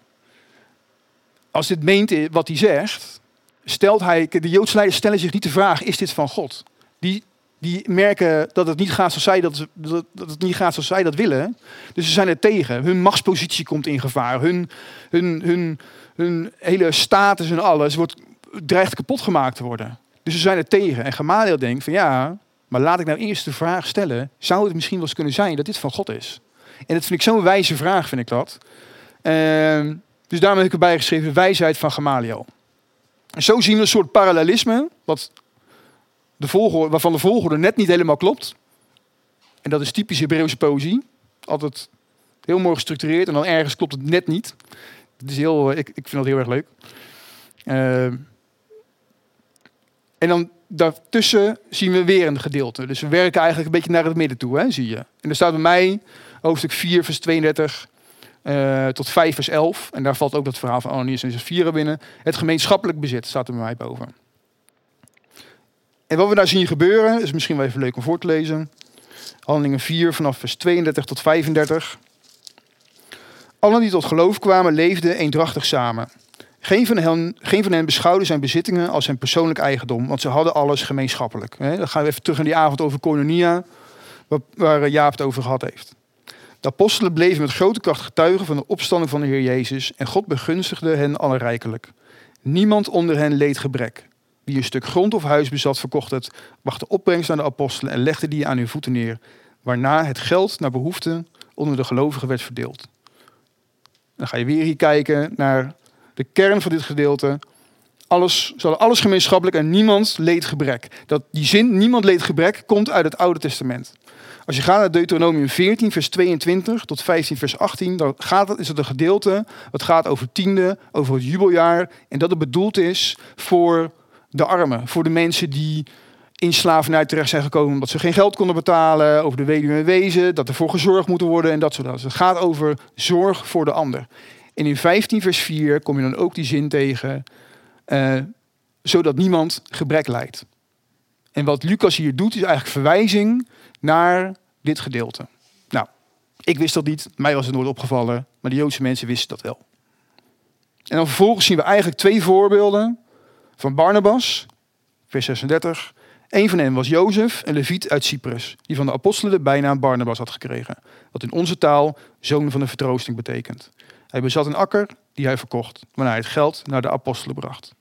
als dit meent wat hij zegt, stelt hij, de Joodse leiders stellen zich niet de vraag, is dit van God? Die, die merken dat het niet gaat zoals zij dat, dat, dat het niet gaat zoals zij dat willen. Dus ze zijn er tegen. Hun machtspositie komt in gevaar. Hun, hun, hun, hun hele status en alles wordt, dreigt kapot gemaakt te worden. Dus ze zijn er tegen. En Gamaliel denkt van ja, maar laat ik nou eerst de vraag stellen. Zou het misschien wel eens kunnen zijn dat dit van God is? En dat vind ik zo'n wijze vraag, vind ik dat. Ehm, dus daarom heb ik erbij geschreven wijsheid van Gamaliel. En zo zien we een soort parallelisme, wat de volgorde, waarvan de volgorde net niet helemaal klopt. En dat is typisch Hebreeuwse poëzie. Altijd Heel mooi gestructureerd en dan ergens klopt het net niet. Het is heel, ik, ik vind dat heel erg leuk. Uh, en dan daartussen zien we weer een gedeelte. Dus we werken eigenlijk een beetje naar het midden toe, hè, zie je. En er staat bij mij hoofdstuk 4, vers 32 uh, tot 5, vers 11. En daar valt ook dat verhaal van Ananias en Sapphira binnen. Het gemeenschappelijk bezit staat er bij mij boven. En wat we daar zien gebeuren, is misschien wel even leuk om voor te lezen. Handelingen 4 vanaf vers 32 tot 35. Allen die tot geloof kwamen, leefden eendrachtig samen. Geen van, hen, geen van hen beschouwde zijn bezittingen als zijn persoonlijk eigendom, want ze hadden alles gemeenschappelijk. Dan gaan we even terug naar die avond over Koinonia, waar Jaap het over gehad heeft. De apostelen bleven met grote kracht getuigen van de opstanding van de Heer Jezus en God begunstigde hen alle rijkelijk. Niemand onder hen leed gebrek. Wie een stuk grond of huis bezat, verkocht het, bracht de opbrengst aan de apostelen en legde die aan hun voeten neer, waarna het geld naar behoefte onder de gelovigen werd verdeeld. Dan ga je weer hier kijken naar de kern van dit gedeelte. Alles, hadden alles gemeenschappelijk en niemand leed gebrek. Dat, die zin, niemand leed gebrek, komt uit het Oude Testament. Als je gaat naar Deuteronomium 14, vers 22 tot 15, vers 18, dan gaat is het een gedeelte wat gaat over tiende, over het jubeljaar. En dat het bedoeld is voor de armen, voor de mensen die in slavernij terecht zijn gekomen omdat ze geen geld konden betalen, over de weduwe en wezen, dat er voor gezorgd moet worden en dat soort dingen. Dus het gaat over zorg voor de ander. En in 15 vers 4 kom je dan ook die zin tegen, uh, zodat niemand gebrek lijdt. En wat Lucas hier doet is eigenlijk verwijzing naar dit gedeelte. Nou, ik wist dat niet, mij was het nooit opgevallen, maar de Joodse mensen wisten dat wel. En dan vervolgens zien we eigenlijk twee voorbeelden van Barnabas, vers 36. Een van hen was Jozef, een leviet uit Cyprus, die van de apostelen de bijnaam Barnabas had gekregen, wat in onze taal zoon van de vertroosting betekent. Hij bezat een akker die hij verkocht, waarna hij het geld naar de apostelen bracht.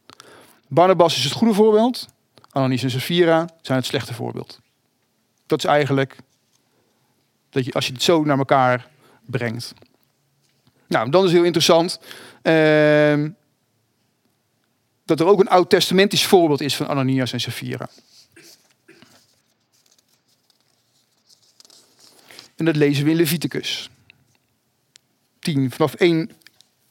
Barnabas is het goede voorbeeld, Ananias en Sapphira zijn het slechte voorbeeld. Dat is eigenlijk dat je, als je het zo naar elkaar brengt. Nou, dan is heel interessant uh, dat er ook een oud-testamentisch voorbeeld is van Ananias en Sapphira. En dat lezen we in Leviticus. 10, vanaf 1,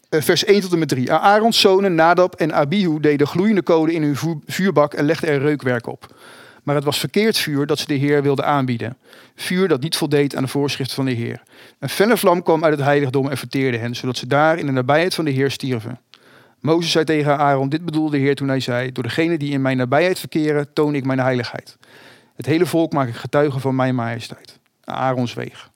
eh, vers 1 tot en met 3. Aarons zonen Nadab en Abihu deden gloeiende kolen in hun vuurbak en legden er reukwerk op. Maar het was verkeerd vuur dat ze de Heer wilden aanbieden. Vuur dat niet voldeed aan de voorschriften van de Heer. Een felle vlam kwam uit het heiligdom en verteerde hen, zodat ze daar in de nabijheid van de Heer stierven. Mozes zei tegen Aaron, dit bedoelde de Heer toen hij zei, door degenen die in mijn nabijheid verkeren, toon ik mijn heiligheid. Het hele volk maak ik getuige van mijn majesteit. Aaron zweeg.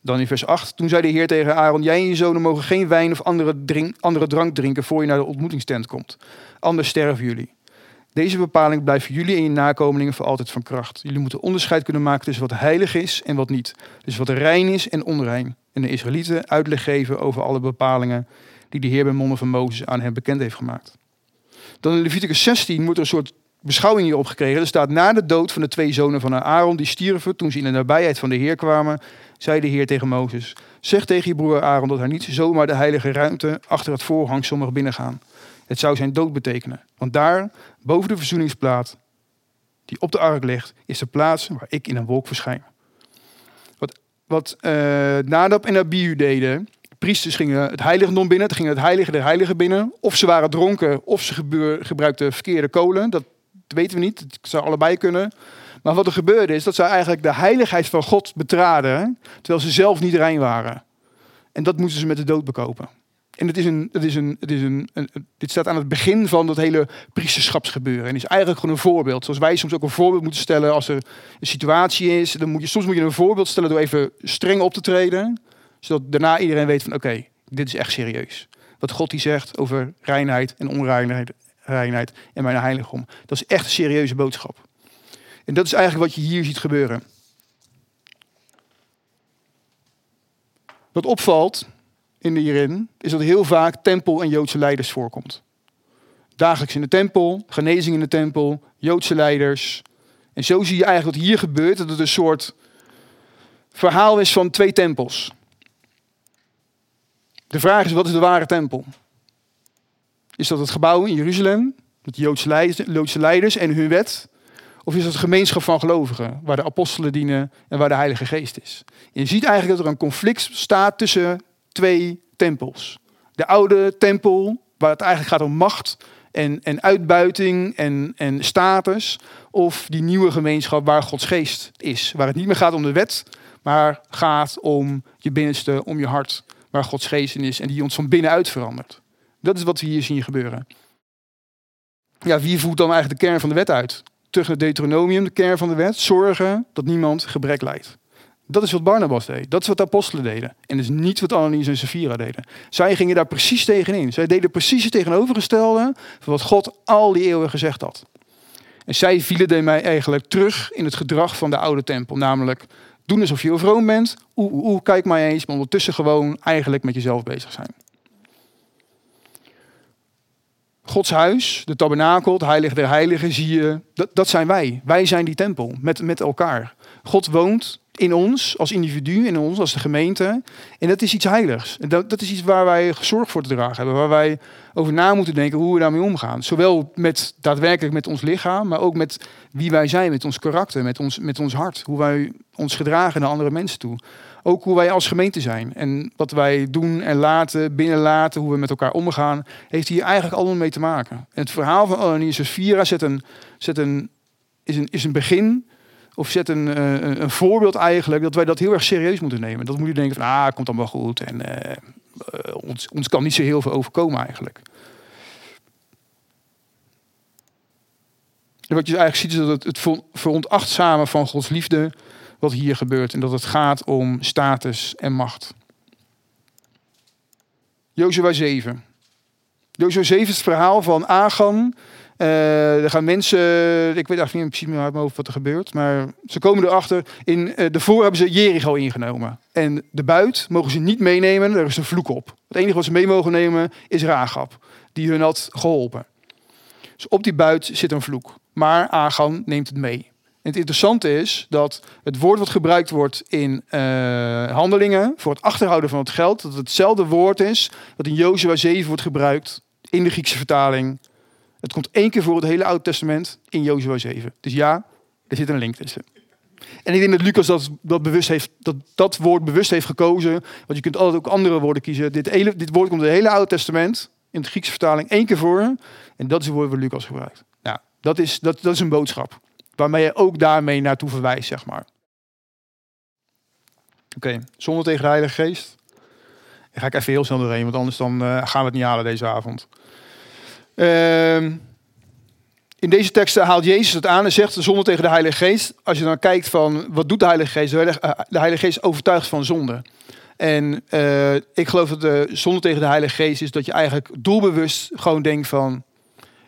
Dan in vers 8. Toen zei de Heer tegen Aaron: Jij en je zonen mogen geen wijn of andere, drink, andere drank drinken voor je naar de ontmoetingstent komt. Anders sterven jullie. Deze bepaling blijft voor jullie en je nakomelingen voor altijd van kracht. Jullie moeten onderscheid kunnen maken tussen wat heilig is en wat niet. Dus wat rein is en onrein. En de Israëlieten uitleg geven over alle bepalingen die de Heer bij monden van Mozes aan hen bekend heeft gemaakt. Dan in Leviticus 16 moet er een soort beschouwing hierop gekregen. Er staat na de dood van de twee zonen van Aaron die stierven toen ze in de nabijheid van de Heer kwamen, zei de Heer tegen Mozes: Zeg tegen je broer Aaron dat hij niet zomaar de heilige ruimte achter het voorhangsel mag binnengaan. Het zou zijn dood betekenen. Want daar, boven de verzoeningsplaat die op de ark ligt, is de plaats waar ik in een wolk verschijn. Wat, wat uh, Nadab en Abihu deden, priesters gingen het heiligdom binnen, gingen het heilige der heiligen binnen. Of ze waren dronken, of ze gebruikten verkeerde kolen. Dat weten we niet. Het zou allebei kunnen. Maar wat er gebeurde is dat zij eigenlijk de heiligheid van God betraden, terwijl ze zelf niet rein waren. En dat moeten ze met de dood bekopen. En het is een, het is een, is een, dit staat aan het begin van dat hele priesterschapsgebeuren. En is eigenlijk gewoon een voorbeeld. Zoals wij soms ook een voorbeeld moeten stellen als er een situatie is. Dan moet je, soms moet je een voorbeeld stellen door even streng op te treden. Zodat daarna iedereen weet van oké, dit is echt serieus. Wat God die zegt over reinheid en onreinheid reinheid en mijn heiligdom. Dat is echt een serieuze boodschap. En dat is eigenlijk wat je hier ziet gebeuren. Wat opvalt in de hierin, is dat heel vaak tempel en Joodse leiders voorkomt. Dagelijks in de tempel, genezing in de tempel, Joodse leiders. En zo zie je eigenlijk wat hier gebeurt, dat het een soort verhaal is van twee tempels. De vraag is, wat is de ware tempel? Is dat het gebouw in Jeruzalem, met Joodse leiders, en hun wet? Of is het een gemeenschap van gelovigen, waar de apostelen dienen en waar de Heilige Geest is? je ziet eigenlijk dat er een conflict staat tussen twee tempels. De oude tempel, waar het eigenlijk gaat om macht en, en uitbuiting en, en status. Of die nieuwe gemeenschap waar Gods geest is. Waar het niet meer gaat om de wet, maar gaat om je binnenste, om je hart. Waar Gods geest in is en die ons van binnenuit verandert. Dat is wat we hier zien gebeuren. Ja, wie voert dan eigenlijk de kern van de wet uit? Terug naar Deuteronomium, de kern van de wet. Zorgen dat niemand gebrek lijdt. Dat is wat Barnabas deed. Dat is wat de apostelen deden. En dat is niet wat Ananias en Sapphira deden. Zij gingen daar precies tegenin. Zij deden precies het tegenovergestelde van wat God al die eeuwen gezegd had. En zij vielen mij eigenlijk terug in het gedrag van de oude tempel. Namelijk doen alsof je vroom bent. Oeh, oeh, kijk maar eens. Maar ondertussen gewoon eigenlijk met jezelf bezig zijn. Gods huis, de tabernakel, het heilige der heiligen, zie je, dat, dat zijn wij. Wij zijn die tempel met, met elkaar. God woont in ons als individu, in ons als de gemeente. En dat is iets heiligs. En dat, dat is iets waar wij zorg voor te dragen hebben. Waar wij over na moeten denken hoe we daarmee omgaan. Zowel met daadwerkelijk met ons lichaam, maar ook met wie wij zijn, met ons karakter, met ons, met ons hart. Hoe wij ons gedragen naar andere mensen toe. Ook hoe wij als gemeente zijn. En wat wij doen en laten, binnenlaten, hoe we met elkaar omgaan, heeft hier eigenlijk allemaal mee te maken. En het verhaal van Ananias Vira zet een, zet een, is, een, is een begin of zet een, uh, een voorbeeld eigenlijk dat wij dat heel erg serieus moeten nemen. Dat moet je denken van, ah, komt allemaal goed. En uh, ons, ons kan niet zo heel veel overkomen eigenlijk. En wat je eigenlijk ziet is dat het, het veronachtzamen van Gods liefde wat hier gebeurt. En dat het gaat om status en macht. Jozua 7. Jozua 7 is het verhaal van Agan uh, er gaan mensen, ik weet eigenlijk niet precies meer uit mijn wat er gebeurt, maar ze komen erachter. In uh, de voor hebben ze Jericho ingenomen. En de buit mogen ze niet meenemen, er is een vloek op. Het enige wat ze mee mogen nemen is Ragab, die hun had geholpen. Dus op die buit zit een vloek. Maar Agan neemt het mee. Het interessante is dat het woord wat gebruikt wordt in uh, handelingen voor het achterhouden van het geld, dat het hetzelfde woord is wat in Jozua 7 wordt gebruikt in de Griekse vertaling het komt één keer voor het hele Oude Testament in Jozua 7. Dus ja, er zit een link tussen. En ik denk dat Lucas dat, dat, bewust heeft, dat, dat woord bewust heeft gekozen. Want je kunt altijd ook andere woorden kiezen. Dit, hele, dit woord komt in het hele Oude Testament, in de Griekse vertaling, één keer voor. En dat is het woord wat Lucas gebruikt. Nou, dat is, dat, dat is een boodschap. Waarmee je ook daarmee naartoe verwijst, zeg maar. Oké, zonder tegen de Heilige Geest. Dan ga ik even heel snel doorheen, want anders dan, uh, gaan we het niet halen deze avond. Ehm, in deze teksten haalt Jezus het aan en zegt zonde tegen de Heilige Geest. Als je dan kijkt van wat doet de Heilige Geest? De Heilige Geest overtuigt van zonde. En uh, ik geloof dat de zonde tegen de Heilige Geest is dat je eigenlijk doelbewust gewoon denkt van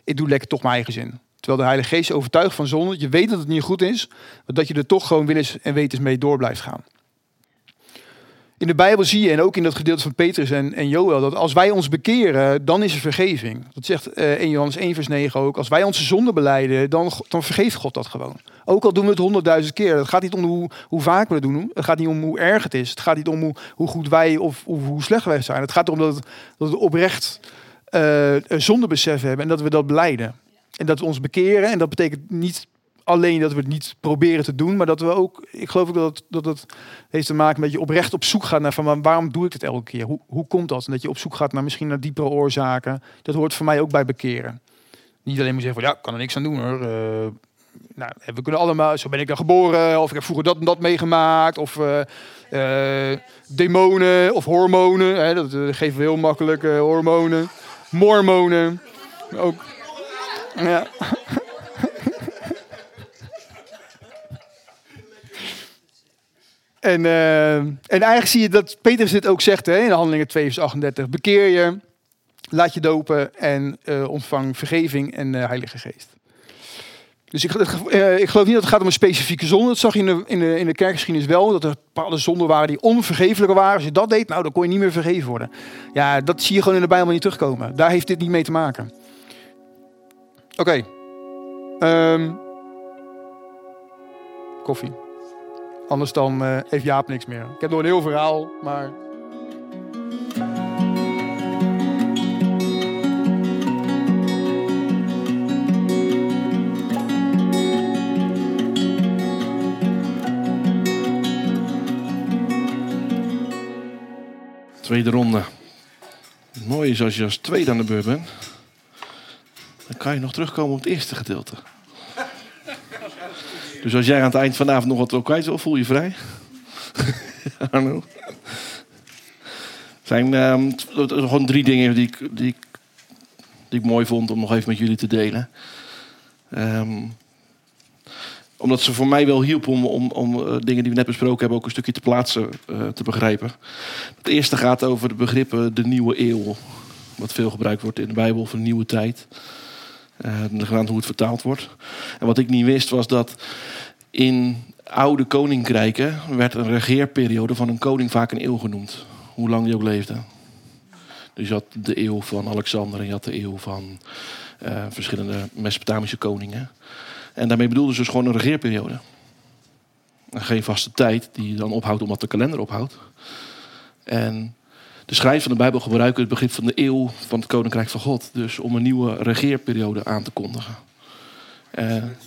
ik doe lekker toch mijn eigen zin. Terwijl de Heilige Geest overtuigt van zonde. Je weet dat het niet goed is, maar dat je er toch gewoon willens en wetens mee door blijft gaan. In de Bijbel zie je, en ook in dat gedeelte van Petrus en, en Joel, dat als wij ons bekeren, dan is er vergeving. Dat zegt uh, in Johannes 1 vers 9 ook. Als wij onze zonde beleiden, dan, dan vergeeft God dat gewoon. Ook al doen we het honderdduizend keer. Het gaat niet om hoe, hoe vaak we het doen. Het gaat niet om hoe erg het is. Het gaat niet om hoe, goed wij of, of hoe slecht wij zijn. Het gaat erom dat, dat we oprecht uh, zondebesef hebben en dat we dat beleiden. En dat we ons bekeren. En dat betekent niet alleen dat we het niet proberen te doen, maar dat we ook, ik geloof ook dat, dat heeft te maken met je oprecht op zoek gaat naar van waarom doe ik het elke keer? Hoe, hoe komt dat? En dat je op zoek gaat naar misschien naar diepere oorzaken. Dat hoort voor mij ook bij bekeren. Niet alleen maar zeggen van ja, kan er niks aan doen hoor. Uh, nou, we kunnen allemaal, zo ben ik dan geboren, of ik heb vroeger dat en dat meegemaakt, of uh, uh, demonen of hormonen. Hè, dat geven we heel makkelijk, hormonen, mormonen. Ook, ja. En, uh, en eigenlijk zie je dat Petrus dit ook zegt hè, in Handelingen 2 vers 38. Bekeer je, laat je dopen en uh, ontvang vergeving en uh, heilige geest. Dus ik, ik, geloof niet dat het gaat om een specifieke zonde. Dat zag je in de, in de, in de kerkgeschiedenis wel. Dat er bepaalde zonden waren die onvergeeflijker waren. Als je dat deed, nou dan kon je niet meer vergeven worden. Ja, dat zie je gewoon in de Bijbel niet terugkomen. Daar heeft dit niet mee te maken. Oké. Ehm, koffie. Anders dan uh, heeft Jaap niks meer. Ik heb nog een heel verhaal, maar... Tweede ronde. Mooi is als je als tweede aan de beurt bent. Dan kan je nog terugkomen op het eerste gedeelte. Dus als jij aan het eind van de avond nog wat wil kwijt wil, voel je vrij. Arno. zijn ehm, gewoon drie dingen die ik, die, ik, die ik mooi vond om nog even met jullie te delen. Ehm, omdat ze voor mij wel hielpen om, om, om eh, dingen die we net besproken hebben ook een stukje te plaatsen uh, te begrijpen. Het eerste gaat over de begrippen de nieuwe eeuw. Wat veel gebruikt wordt in de Bijbel voor de nieuwe tijd. Uh, hoe het vertaald wordt. En wat ik niet wist was dat in oude koninkrijken werd een regeerperiode van een koning vaak een eeuw genoemd. Hoe lang die ook leefde. Dus je had de eeuw van Alexander en je had de eeuw van uh, verschillende Mesopotamische koningen. En daarmee bedoelden ze dus gewoon een regeerperiode. En geen vaste tijd die dan ophoudt omdat de kalender ophoudt. En de schrijvers van de Bijbel gebruiken het begrip van de eeuw van het Koninkrijk van God. Dus om een nieuwe regeerperiode aan te kondigen. En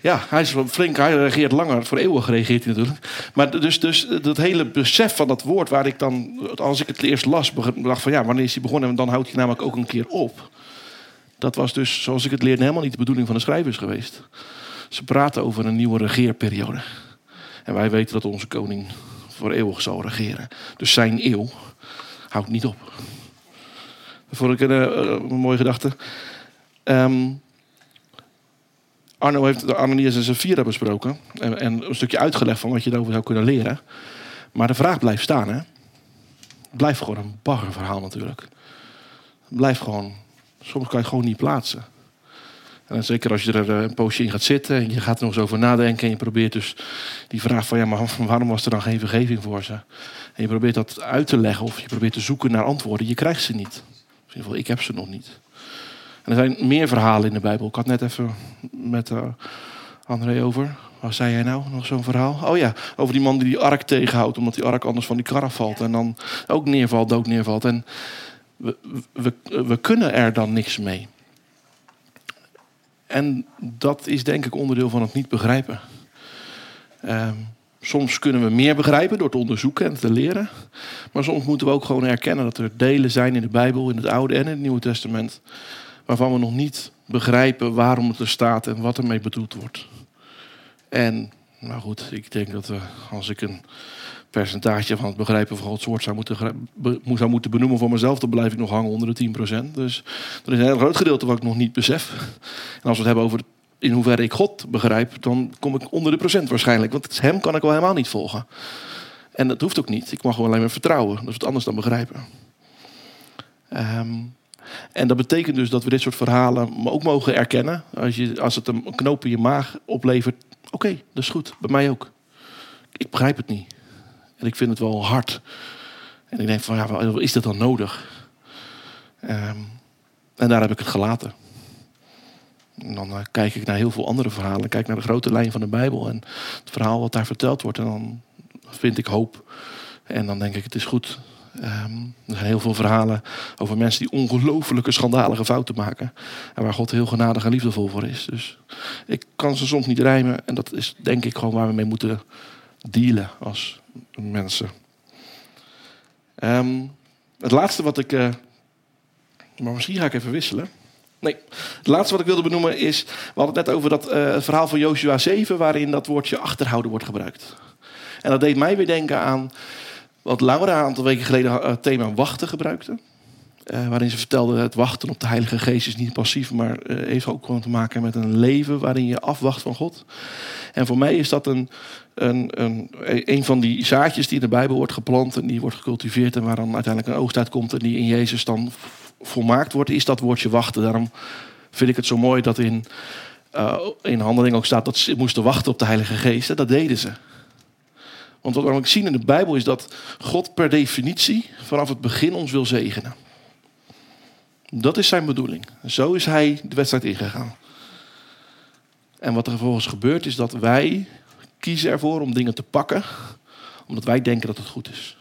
ja, hij is flink, hij reageert langer. Voor eeuwig reageert hij natuurlijk. Maar dus, dus dat hele besef van dat woord, waar ik dan, als ik het eerst las, dacht van ja, wanneer is hij begonnen? En dan houdt hij namelijk ook een keer op. Dat was dus, zoals ik het leerde, helemaal niet de bedoeling van de schrijvers geweest. Ze praten over een nieuwe regeerperiode. En wij weten dat onze koning voor eeuwig zal regeren. Dus zijn eeuw houdt niet op. Voor ik een, uh, een mooie gedachte. Um, Arno heeft de Ananias en Safira besproken. En, en, een stukje uitgelegd van wat je erover zou kunnen leren. Maar de vraag blijft staan. Hè? Blijft gewoon een baggerverhaal natuurlijk. Blijft gewoon... Soms kan je het gewoon niet plaatsen. En zeker als je er eh, een poosje in gaat zitten en je gaat er nog eens over nadenken en je probeert dus die vraag van ja, maar waarom was er dan geen vergeving voor ze? En je probeert dat uit te leggen of je probeert te zoeken naar antwoorden. Je krijgt ze niet. In ieder geval, ik heb ze nog niet. En er zijn meer verhalen in de Bijbel. Ik had net even met uh, André over. Wat zei jij nou? Nog zo'n verhaal? Oh ja, over die man die die ark tegenhoudt... omdat die ark anders van die kar valt. En dan ook neervalt, dood neervalt. En we, we, we kunnen er dan niks mee. En dat is denk ik onderdeel van het niet begrijpen. Um, soms kunnen we meer begrijpen door te onderzoeken en te leren. Maar soms moeten we ook gewoon erkennen dat er delen zijn in de Bijbel, in het Oude en in het Nieuwe Testament waarvan we nog niet begrijpen waarom het er staat en wat ermee bedoeld wordt. En, nou goed, ik denk dat we, als ik een percentage van het begrijpen van Gods woord zou moeten, zou moeten benoemen voor mezelf, dan blijf ik nog hangen onder de 10%. Dus er is een heel groot gedeelte wat ik nog niet besef. En als we het hebben over in hoeverre ik God begrijp, dan kom ik onder de procent waarschijnlijk. Want hem kan ik wel helemaal niet volgen. En dat hoeft ook niet. Ik mag gewoon alleen maar vertrouwen. Dat is wat anders dan begrijpen. Um, en dat betekent dus dat we dit soort verhalen ook mogen erkennen. Als, je, als het een knoop in je maag oplevert, oké, dat is goed. Bij mij ook. Ik begrijp het niet. Ik vind het wel hard. En ik denk van, ja, is dat dan nodig? Um, en daar heb ik het gelaten. En dan uh, kijk ik naar heel veel andere verhalen. Kijk naar de grote lijn van de Bijbel. En het verhaal wat daar verteld wordt. En dan vind ik hoop. En dan denk ik, het is goed. Um, er zijn heel veel verhalen over mensen die ongelofelijke schandalige fouten maken. En waar God heel genadig en liefdevol voor is. Dus ik kan ze soms niet rijmen. En dat is denk ik gewoon waar we mee moeten dealen als mensen. Um, het laatste wat ik. Uh, maar misschien ga ik even wisselen. Nee, het laatste wat ik wilde benoemen is. We hadden het net over dat uh, verhaal van Joshua 7, waarin dat woordje achterhouden wordt gebruikt. En dat deed mij weer denken aan wat Laura een aantal weken geleden het thema wachten gebruikte. Uh, waarin ze vertelde het wachten op de Heilige Geest is niet passief, maar uh, heeft ook gewoon te maken met een leven waarin je afwacht van God. En voor mij is dat een, een, een, een van die zaadjes die in de Bijbel wordt geplant en die wordt gecultiveerd en waar dan uiteindelijk een oogst uitkomt en die in Jezus dan volmaakt wordt, is dat woordje wachten. Daarom vind ik het zo mooi dat in, uh, in handeling ook staat dat ze moesten wachten op de Heilige Geest. En dat deden ze. Want wat we zien in de Bijbel is dat God per definitie vanaf het begin ons wil zegenen. Dat is zijn bedoeling. Zo is hij de wedstrijd ingegaan. En wat er vervolgens gebeurt is dat wij kiezen ervoor om dingen te pakken, omdat wij denken dat het goed is.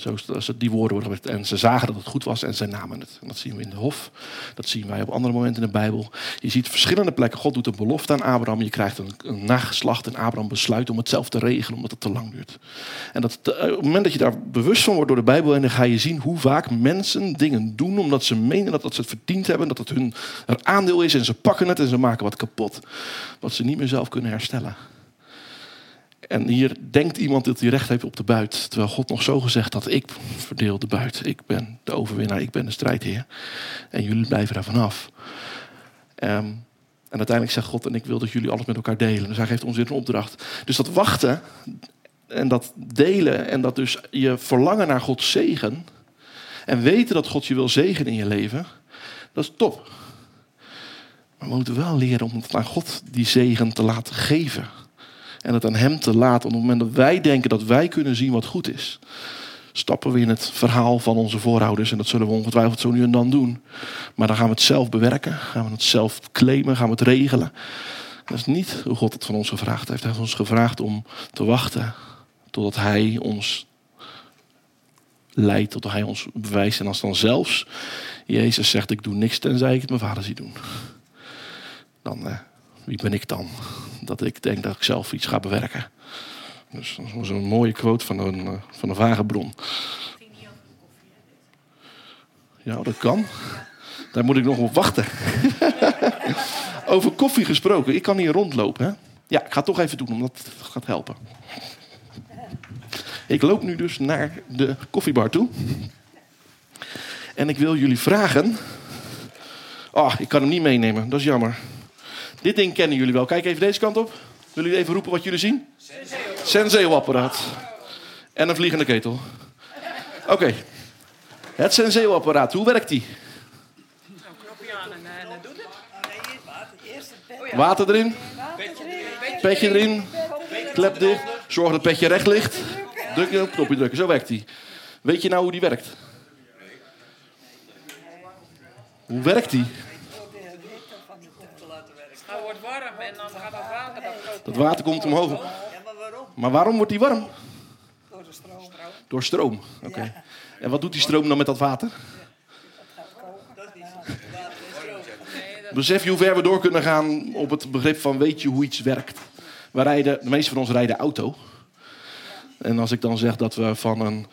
Zo het, die woorden worden gebruikt. En ze zagen dat het goed was en zij namen het. En dat zien we in de hof. Dat zien wij op andere momenten in de Bijbel. Je ziet verschillende plekken. God doet een belofte aan Abraham. Je krijgt een, een nageslacht. En Abraham besluit om het zelf te regelen, omdat het te lang duurt. En dat, op het moment dat je daar bewust van wordt door de Bijbel. En dan ga je zien hoe vaak mensen dingen doen. omdat ze menen dat, dat ze het verdiend hebben. Dat het hun aandeel is. En ze pakken het en ze maken wat kapot. Wat ze niet meer zelf kunnen herstellen. En hier denkt iemand dat hij recht heeft op de buit. Terwijl God nog zo gezegd had: Ik verdeel de buit. Ik ben de overwinnaar. Ik ben de strijdheer. En jullie blijven daar vanaf. Um, en uiteindelijk zegt God: En ik wil dat jullie alles met elkaar delen. Dus hij geeft ons weer een opdracht. Dus dat wachten en dat delen en dat dus je verlangen naar Gods zegen. En weten dat God je wil zegenen in je leven. Dat is top. Maar we moeten wel leren om aan God die zegen te laten geven. En het aan Hem te laten. Op het moment dat wij denken dat wij kunnen zien wat goed is, stappen we in het verhaal van onze voorouders. En dat zullen we ongetwijfeld zo nu en dan doen. Maar dan gaan we het zelf bewerken, gaan we het zelf claimen, gaan we het regelen. Dat is niet hoe God het van ons gevraagd heeft. Hij heeft ons gevraagd om te wachten totdat Hij ons leidt, totdat Hij ons bewijst. En als dan zelfs Jezus zegt: Ik doe niks tenzij ik het mijn vader zie doen. Dan, eh, wie ben ik dan? Dat ik denk dat ik zelf iets ga bewerken. Dus dat was een mooie quote van een, eh, van een vage bron. Ja, dat kan. Daar moet ik nog op wachten. Over koffie gesproken. Ik kan hier rondlopen. Hè? Ja, ik ga het toch even doen, omdat het gaat helpen. Ik loop nu dus naar de koffiebar toe. En ik wil jullie vragen. Oh, ik kan hem niet meenemen, dat is jammer. Dit ding kennen jullie wel. Kijk even deze kant op. Willen jullie even roepen wat jullie zien? Senseo-apparaat. En een vliegende ketel. Oké. Het Senseo-apparaat, hoe werkt die? Water erin. Petje erin. Klep dicht. Zorg dat het petje recht ligt. Druk je op, knopje drukken. Zo werkt die. Weet je nou hoe die werkt? Hoe werkt die? Warm en dan gaat water... Dat, dat water komt omhoog. Ja, maar waarom? Maar waarom wordt die warm? Door de stroom. Door stroom. Oké. En wat doet die stroom dan met dat water? Besef je hoe ver we door kunnen gaan op het begrip van weet je hoe iets werkt. We rijden, de meeste van ons rijden auto. En als ik dan zeg dat we van een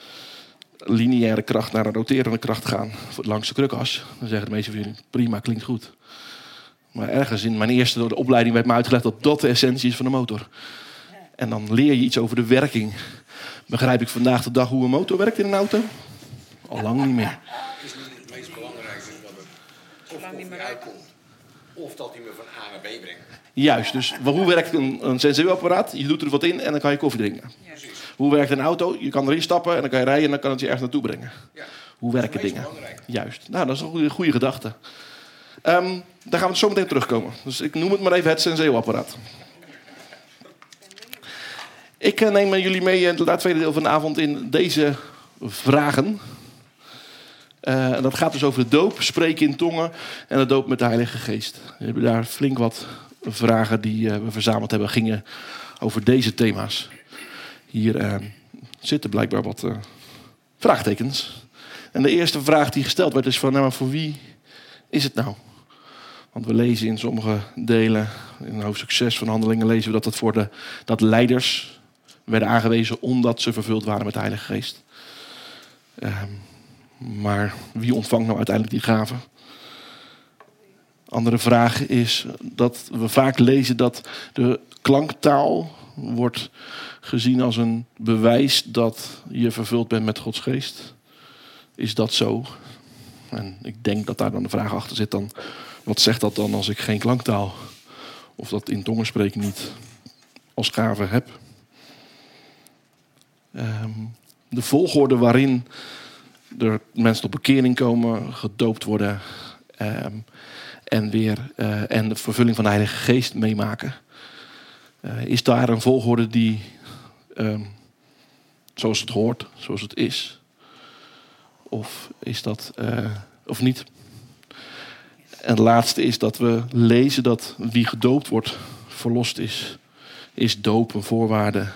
lineaire kracht naar een roterende kracht gaan langs de krukas, dan zeggen de meeste van jullie prima, klinkt goed. Maar ergens in mijn eerste door de opleiding werd me uitgelegd dat dat de essentie is van de motor. En dan leer je iets over de werking. Begrijp ik vandaag de dag hoe een motor werkt in een auto? Al lang niet meer. Het is niet het meest belangrijke dat het of Lang niet meer uitkomt, of dat hij me van A naar B brengt. Juist, dus hoe werkt een, een sensorapparaat? Je doet er wat in en dan kan je koffie drinken. Hoe werkt een auto? Je kan erin stappen en dan kan je rijden en dan kan het je ergens naartoe brengen. Ja. Hoe Dat is werken dingen? belangrijk. Juist. Nou, dat is een goede, goede gedachte. Ehm, daar gaan we zo meteen terugkomen. Dus ik noem het maar even het Senseo-apparaat. Ik eh, neem jullie mee in het tweede deel van de avond in deze vragen. Eh, en dat gaat dus over de doop, spreken in tongen en de doop met de Heilige Geest. We hebben daar flink wat vragen die eh, we verzameld hebben, gingen over deze thema's. Hier eh, zitten blijkbaar wat eh, vraagtekens. En de eerste vraag die gesteld werd is van, nou, maar voor wie is het nou? Want we lezen in sommige delen, in hoofdstuk 6 van Handelingen, lezen we dat, het voor de, dat leiders werden aangewezen omdat ze vervuld waren met de Heilige Geest. Ehm, maar wie ontvangt nou uiteindelijk die gaven? Andere vraag is dat we vaak lezen dat de klanktaal wordt gezien als een bewijs dat je vervuld bent met Gods geest. Is dat zo? En ik denk dat daar dan de vraag achter zit dan, wat zegt dat dan als ik geen klanktaal of dat in tongen spreken niet als gave heb? Ehm, de volgorde waarin er mensen tot bekering komen, gedoopt worden ehm, en weer eh, en de vervulling van de Heilige Geest meemaken. Eh, is daar een volgorde die ehm, zoals het hoort, zoals het is? Of is dat eh, of niet? En het laatste is dat we lezen dat wie gedoopt wordt, verlost is. Is doop een voorwaarde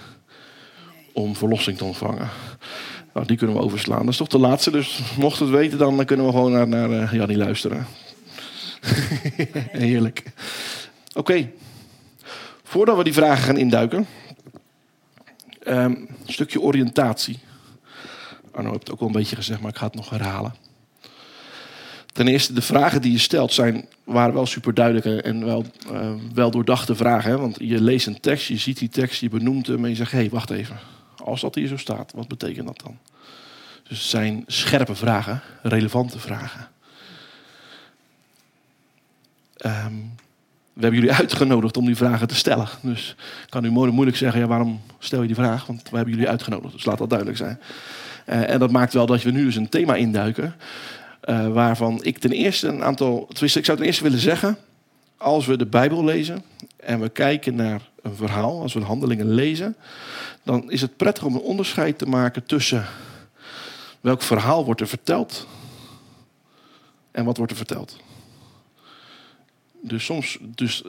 om verlossing te ontvangen? Nou, die kunnen we overslaan. Dat is toch de laatste, dus mocht het weten, dan kunnen we gewoon naar, naar eh, Jannie luisteren. Heerlijk. Oké, voordat we die vragen gaan induiken, ehm, een stukje oriëntatie. Arno heeft het ook al een beetje gezegd, maar ik ga het nog herhalen. Ten eerste, de vragen die je stelt zijn, waren wel super duidelijke en wel, eh, wel doordachte vragen. Hè? Want je leest een tekst, je ziet die tekst, je benoemt hem en je zegt: hé, hey, wacht even. Als dat hier zo staat, wat betekent dat dan? Dus het zijn scherpe vragen, relevante vragen. Ehm, we hebben jullie uitgenodigd om die vragen te stellen. Dus ik kan u moeilijk zeggen, ja, waarom stel je die vraag? Want we hebben jullie uitgenodigd, dus laat dat duidelijk zijn. Eh, en dat maakt wel dat we nu dus een thema induiken. Eh, waarvan ik ten eerste een aantal... Ik zou ten eerste willen zeggen... Als we de Bijbel lezen en we kijken naar een verhaal... Als we de handelingen lezen... Dan is het prettig om een onderscheid te maken tussen... Welk verhaal wordt er verteld... En wat wordt er verteld. Dus soms... Dus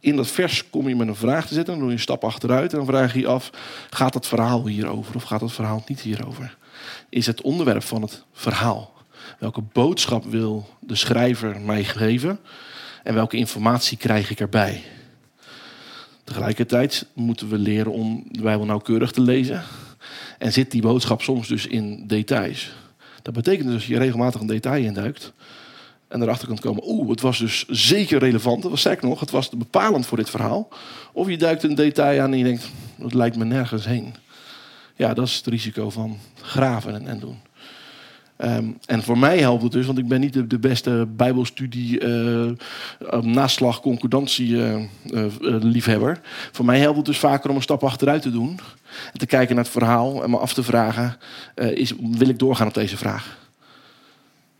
in dat vers kom je met een vraag te zitten... Dan doe je een stap achteruit en dan vraag je je af... Gaat dat verhaal hierover of gaat dat verhaal niet hierover? Is het onderwerp van het verhaal... Welke boodschap wil de schrijver mij geven? En welke informatie krijg ik erbij? Tegelijkertijd moeten we leren om de Bijbel nauwkeurig te lezen. En zit die boodschap soms dus in details. Dat betekent dus dat je regelmatig een detail induikt. En erachter kunt komen, oeh, het was dus zeker relevant. Het was sterker nog, het was bepalend voor dit verhaal. Of je duikt een detail aan en je denkt, dat lijkt me nergens heen. Ja, dat is het risico van graven en, en doen. Ehm, en voor mij helpt het dus, want ik ben niet de, beste bijbelstudie, eh, naslag, concordantie eh, eh, liefhebber. Voor mij helpt het dus vaker om een stap achteruit te doen. En te kijken naar het verhaal en me af te vragen, is, wil ik doorgaan op deze vraag?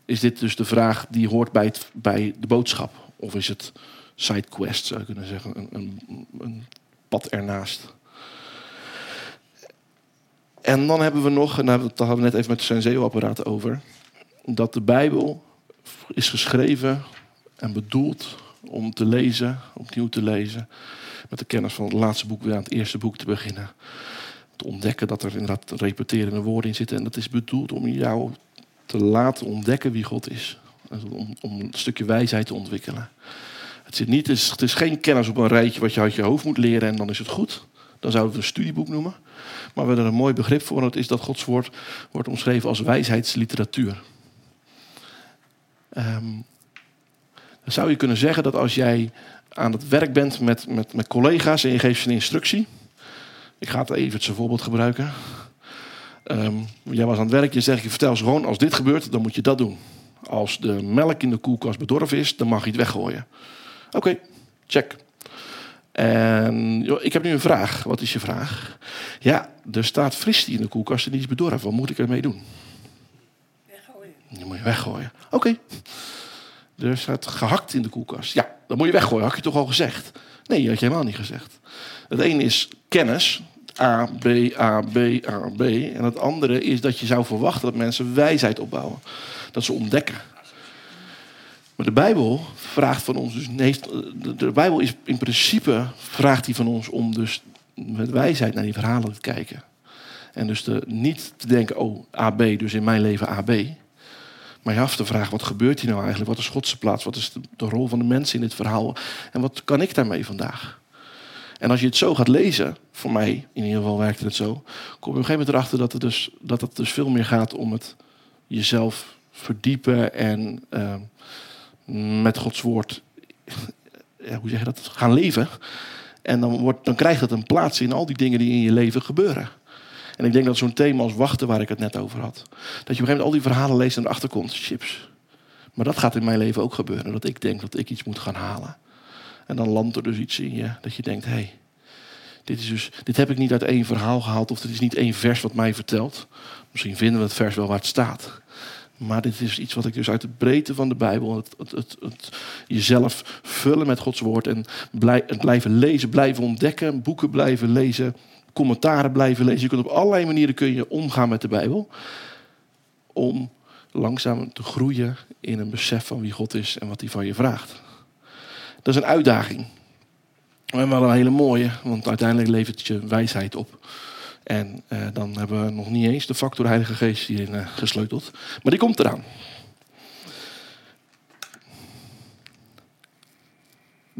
Is dit dus de vraag die hoort bij, bij de boodschap? Of is het sidequest, zou je kunnen zeggen, een, een, een pad ernaast? En dan hebben we nog, en daar hadden we net even met de Senseo-apparaat over, dat de Bijbel is geschreven en bedoeld om te lezen, opnieuw te lezen, met de kennis van het laatste boek weer aan het eerste boek te beginnen. Te ontdekken dat er inderdaad repeterende woorden in zitten. En dat is bedoeld om jou te laten ontdekken wie God is. Om, om een stukje wijsheid te ontwikkelen. Het, zit niet, het, is, het is geen kennis op een rijtje wat je uit je hoofd moet leren en dan is het goed. Dan zouden we het een studieboek noemen. Maar we hebben er een mooi begrip voor. Dat is dat Gods woord wordt omschreven als wijsheidsliteratuur. Ehm, dan zou je kunnen zeggen dat als jij aan het werk bent met, met, met collega's en je geeft ze een instructie. Ik ga het even zijn voorbeeld gebruiken. Ehm, jij was aan het werk, je zegt, je vertel ze gewoon, als dit gebeurt, dan moet je dat doen. Als de melk in de koelkast bedorven is, dan mag je het weggooien. Oké, check. En joh, ik heb nu een vraag. Wat is je vraag? Ja, er staat fristie in de koelkast en die is bedorven. Wat moet ik ermee doen? Weggooien. Die moet je weggooien. Oké. Er staat gehakt in de koelkast. Ja, dat moet je weggooien. Had je toch al gezegd? Nee, dat had je helemaal niet gezegd. Het ene is kennis. A, B, A, B, A, B. En het andere is dat je zou verwachten dat mensen wijsheid opbouwen. Dat ze ontdekken. Maar de Bijbel vraagt van ons dus... Nee, de, Bijbel is in principe vraagt hij van ons om dus met wijsheid naar die verhalen te kijken. En dus niet te denken, oh, AB, dus in mijn leven AB. Maar je af te vragen, wat gebeurt hier nou eigenlijk? Wat is Godse plaats? Wat is de, rol van de mensen in dit verhaal? En wat kan ik daarmee vandaag? En als je het zo gaat lezen, voor mij in ieder geval werkte het zo, kom je op een gegeven moment erachter dat het dus, dat het dus veel meer gaat om het jezelf verdiepen en eh, met Gods woord, ja, hoe zeg je dat, gaan leven. En dan, wordt, dan krijgt het een plaats in al die dingen die in je leven gebeuren. En ik denk dat zo'n thema als wachten, waar ik het net over had, dat je op een gegeven moment al die verhalen leest en erachter komt, chips. Maar dat gaat in mijn leven ook gebeuren, dat ik denk dat ik iets moet gaan halen. En dan landt er dus iets in je dat je denkt, hé, hey, dit, is dus, dit heb ik niet uit één verhaal gehaald of dit is niet één vers wat mij vertelt. Misschien vinden we het vers wel waar het staat. Maar dit is iets wat ik dus uit de breedte van de Bijbel, het, het, jezelf vullen met Gods woord en het blijven lezen, blijven ontdekken, boeken blijven lezen, commentaren blijven lezen. Je kunt op allerlei manieren kun je omgaan met de Bijbel. Om langzaam te groeien in een besef van wie God is en wat hij van je vraagt. Dat is een uitdaging. En wel een hele mooie, want uiteindelijk levert het je wijsheid op. En eh, dan hebben we nog niet eens de factor Heilige Geest hierin eh, gesleuteld. Maar die komt eraan.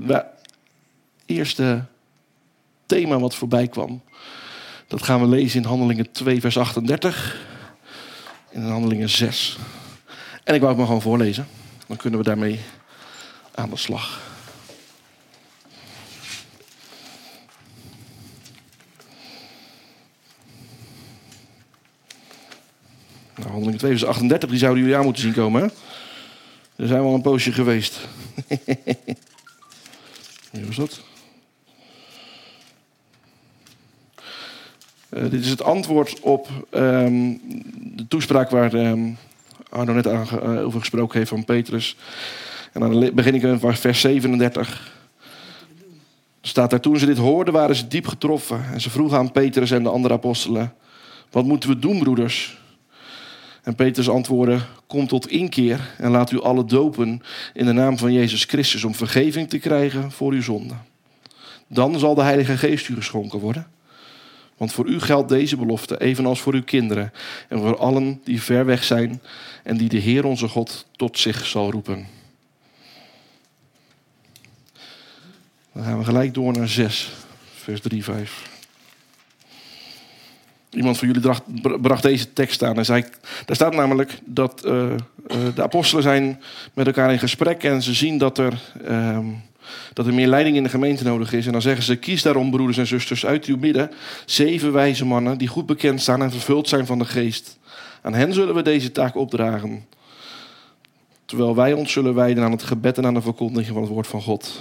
Het eerste thema wat voorbij kwam, dat gaan we lezen in Handelingen 2, vers 38. En in Handelingen 6. En ik wou het maar gewoon voorlezen. Dan kunnen we daarmee aan de slag. Handelingen 2 vers 38, die zouden jullie aan moeten zien komen. Hè? Zijn we al een poosje geweest. Wie was dat? Eh, dit is het antwoord op ehm, de toespraak waar ehm, Arno net eh, over gesproken heeft van Petrus. En dan begin ik in vers 37. Er staat daar, toen ze dit hoorden waren ze diep getroffen. En ze vroegen aan Petrus en de andere apostelen, wat moeten we doen broeders? En Petrus antwoordde, kom tot inkeer en laat u alle dopen in de naam van Jezus Christus om vergeving te krijgen voor uw zonden. Dan zal de Heilige Geest u geschonken worden. Want voor u geldt deze belofte, evenals voor uw kinderen en voor allen die ver weg zijn en die de Heer onze God tot zich zal roepen. Dan gaan we gelijk door naar 6, vers 3, 5. Iemand van jullie bracht deze tekst aan en zei, daar staat namelijk dat eh, eh, de apostelen zijn met elkaar in gesprek en ze zien dat er, ehm, dat er meer leiding in de gemeente nodig is. En dan zeggen ze, kies daarom broeders en zusters uit uw midden zeven wijze mannen die goed bekend staan en vervuld zijn van de geest. Aan hen zullen we deze taak opdragen. Terwijl wij ons zullen wijden aan het gebed en aan de verkondiging van het woord van God.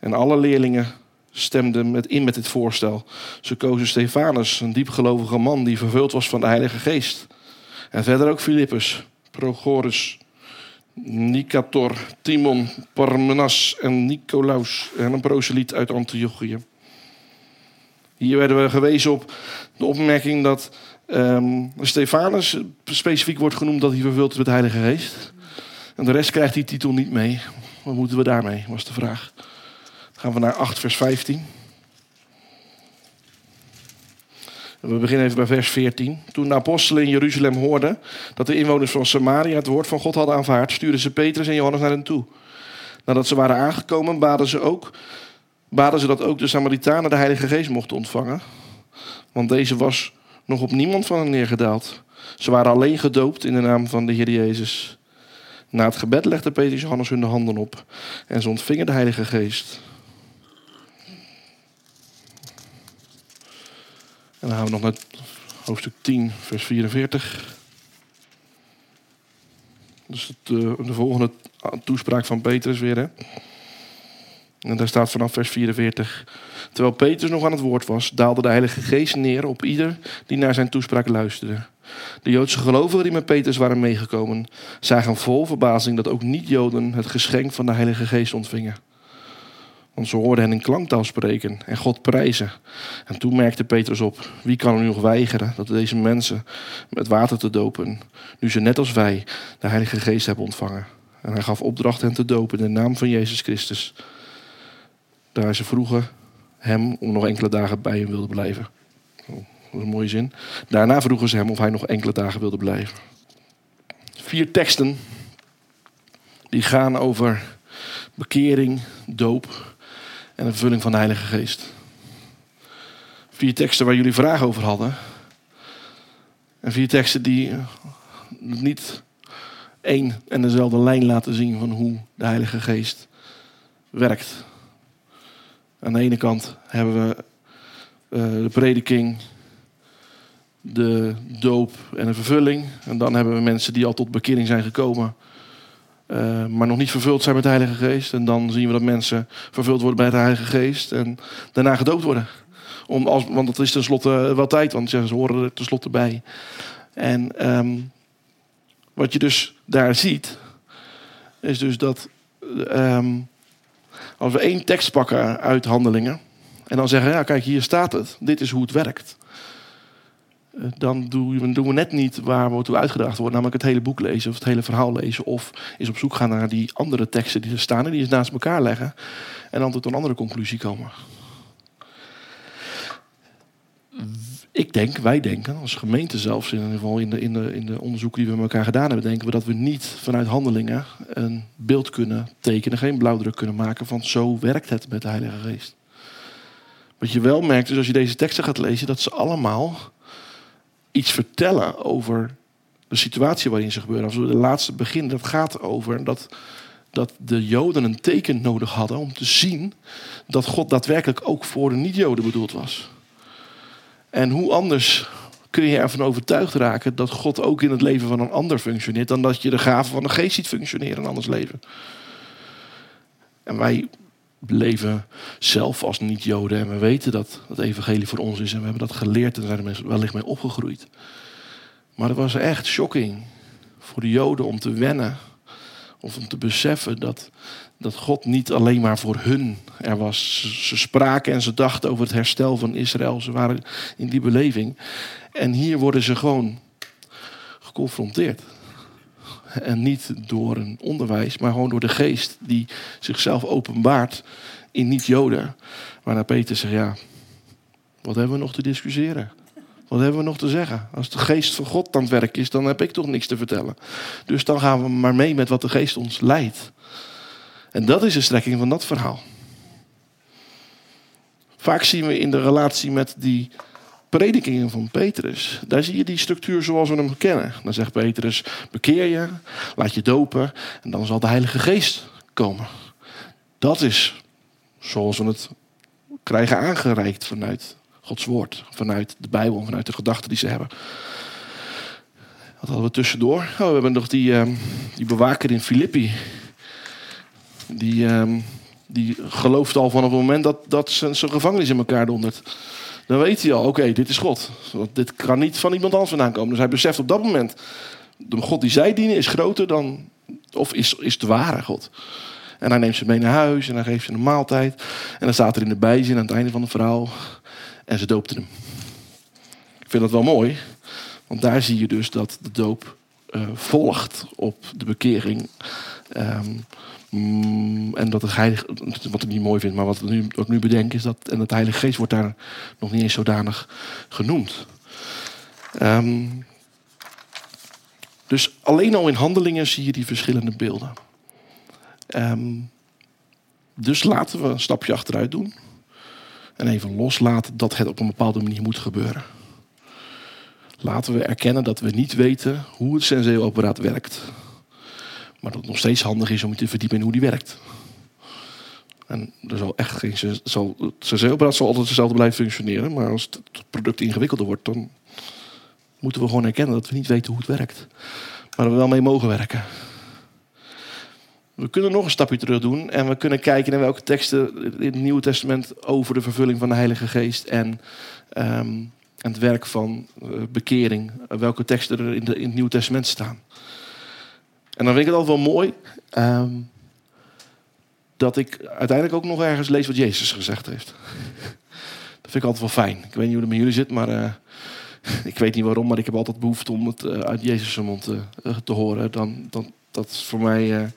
En alle leerlingen stemden met in met dit voorstel. Ze kozen Stefanus, een diepgelovige man die vervuld was van de Heilige Geest. En verder ook Filippus, Prochorus, Nicator, Timon, Parmenas en Nicolaus en een proseliet uit Antiochië. Hier werden we gewezen op de opmerking dat ehm, Stefanus specifiek wordt genoemd dat hij vervuld is met de Heilige Geest. En de rest krijgt die titel niet mee. Wat moeten we daarmee, was de vraag. Gaan we naar 8 vers 15. We beginnen even bij vers 14. Toen de apostelen in Jeruzalem hoorden dat de inwoners van Samaria het woord van God hadden aanvaard, stuurden ze Petrus en Johannes naar hen toe. Nadat ze waren aangekomen, baden ze, ook, baden ze dat ook de Samaritanen de Heilige Geest mochten ontvangen. Want deze was nog op niemand van hen neergedaald. Ze waren alleen gedoopt in de naam van de Heer Jezus. Na het gebed legde Petrus en Johannes hun de handen op en ze ontvingen de Heilige Geest. En dan gaan we nog naar hoofdstuk 10, vers 44. Dus het, eh, de volgende toespraak van Petrus weer. Hè? En daar staat vanaf vers 44. Terwijl Petrus nog aan het woord was, daalde de Heilige Geest neer op ieder die naar zijn toespraak luisterde. De Joodse gelovigen die met Petrus waren meegekomen, zagen vol verbazing dat ook niet-Joden het geschenk van de Heilige Geest ontvingen. Want ze hoorden hen in klanktaal spreken en God prijzen. En toen merkte Petrus op: wie kan er nu nog weigeren dat deze mensen met water te dopen, nu ze net als wij de Heilige Geest hebben ontvangen? En hij gaf opdracht hen te dopen in de naam van Jezus Christus. Daar ze vroegen hem om nog enkele dagen bij hem wilde blijven. Oh, dat is een mooie zin. Daarna vroegen ze hem of hij nog enkele dagen wilde blijven. Vier teksten die gaan over bekering, doop en de vervulling van de Heilige Geest. Vier teksten waar jullie vragen over hadden. En vier teksten die niet één en dezelfde lijn laten zien van hoe de Heilige Geest werkt. Aan de ene kant hebben we eh, de prediking, de doop en de vervulling. En dan hebben we mensen die al tot bekering zijn gekomen, eh, maar nog niet vervuld zijn met de Heilige Geest. En dan zien we dat mensen vervuld worden bij de Heilige Geest en daarna gedoopt worden. Om als, want dat is tenslotte wel tijd, want ze horen er tenslotte bij. En ehm, wat je dus daar ziet, is dus dat ehm, als we één tekst pakken uit handelingen en dan zeggen, ja kijk hier staat het, dit is hoe het werkt. Dan doen we, net niet waar we toe uitgedaagd worden, namelijk het hele boek lezen of het hele verhaal lezen. Of eens op zoek gaan naar die andere teksten die er staan en die eens naast elkaar leggen. En dan tot een andere conclusie komen. ik denk, wij denken, als gemeente zelfs, in ieder geval in de, in, de, in de onderzoeken die we met elkaar gedaan hebben, denken we dat we niet vanuit handelingen een beeld kunnen tekenen, geen blauwdruk kunnen maken van zo werkt het met de Heilige Geest. Wat je wel merkt is als je deze teksten gaat lezen, dat ze allemaal iets vertellen over de situatie waarin ze gebeuren. Als we de laatste beginnen, dat gaat over dat, dat de Joden een teken nodig hadden om te zien dat God daadwerkelijk ook voor de niet-Joden bedoeld was. En hoe anders kun je ervan overtuigd raken dat God ook in het leven van een ander functioneert, dan dat je de gave van de geest ziet functioneren in anders leven. En wij leven zelf als niet-Joden en we weten dat het evangelie voor ons is en we hebben dat geleerd en zijn er wellicht mee opgegroeid. Maar het was echt shocking voor de Joden om te wennen of om te beseffen dat, dat God niet alleen maar voor hun er was. Ze spraken en ze dachten over het herstel van Israël. Ze waren in die beleving. En hier worden ze gewoon geconfronteerd. En niet door een onderwijs, maar gewoon door de geest die zichzelf openbaart in niet-Joden. Waarna Peter zegt, ja, wat hebben we nog te discussiëren? Wat hebben we nog te zeggen? Als de geest van God aan het werk is, dan heb ik toch niks te vertellen. Dus dan gaan we maar mee met wat de geest ons leidt. En dat is de strekking van dat verhaal. Vaak zien we in de relatie met die predikingen van Petrus, daar zie je die structuur zoals we hem kennen. Dan zegt Petrus, bekeer je, laat je dopen en dan zal de Heilige Geest komen. Dat is zoals we het krijgen aangereikt vanuit Gods woord, vanuit de Bijbel, vanuit de gedachten die ze hebben. Wat hadden we tussendoor? Oh, we hebben nog die, um, die bewaker in Filippi. Die, um, die gelooft al vanaf het moment dat, dat zijn, zijn gevangenis in elkaar dondert. Dan weet hij al, oké, dit is God. Want dit kan niet van iemand anders vandaan komen. Dus hij beseft op dat moment, de God die zij dienen is groter dan, of is, is de ware God. En hij neemt ze mee naar huis en hij geeft ze een maaltijd. En dan staat er in de bijzin aan het einde van het verhaal. En ze doopten hem. Ik vind dat wel mooi. Want daar zie je dus dat de doop uh, volgt op de bekering. Um, Mm, en dat het heilige, wat ik niet mooi vind, maar wat ik nu, wat nu bedenk, is dat. En het Heilige Geest wordt daar nog niet eens zodanig genoemd. Um, dus alleen al in handelingen zie je die verschillende beelden. Um, dus laten we een stapje achteruit doen. En even loslaten dat het op een bepaalde manier moet gebeuren. Laten we erkennen dat we niet weten hoe het senseo-apparaat werkt. Maar dat het nog steeds handig is om je te verdiepen in hoe die werkt. En er zal echt geen. Het zal altijd hetzelfde blijven functioneren. Maar als het product ingewikkelder wordt, dan moeten we gewoon erkennen dat we niet weten hoe het werkt. Maar dat we wel mee mogen werken. We kunnen nog een stapje terug doen en we kunnen kijken naar welke teksten in het Nieuwe Testament over de vervulling van de Heilige Geest en, um, het werk van uh, bekering, welke teksten er in, de, in het Nieuwe Testament staan. En dan vind ik het altijd wel mooi um, dat ik uiteindelijk ook nog ergens lees wat Jezus gezegd heeft. dat vind ik altijd wel fijn. Ik weet niet hoe het met jullie zit, maar uh, ik weet niet waarom, maar ik heb altijd behoefte om het uh, uit Jezus' mond uh, te horen. Dan, dan, dat is voor mij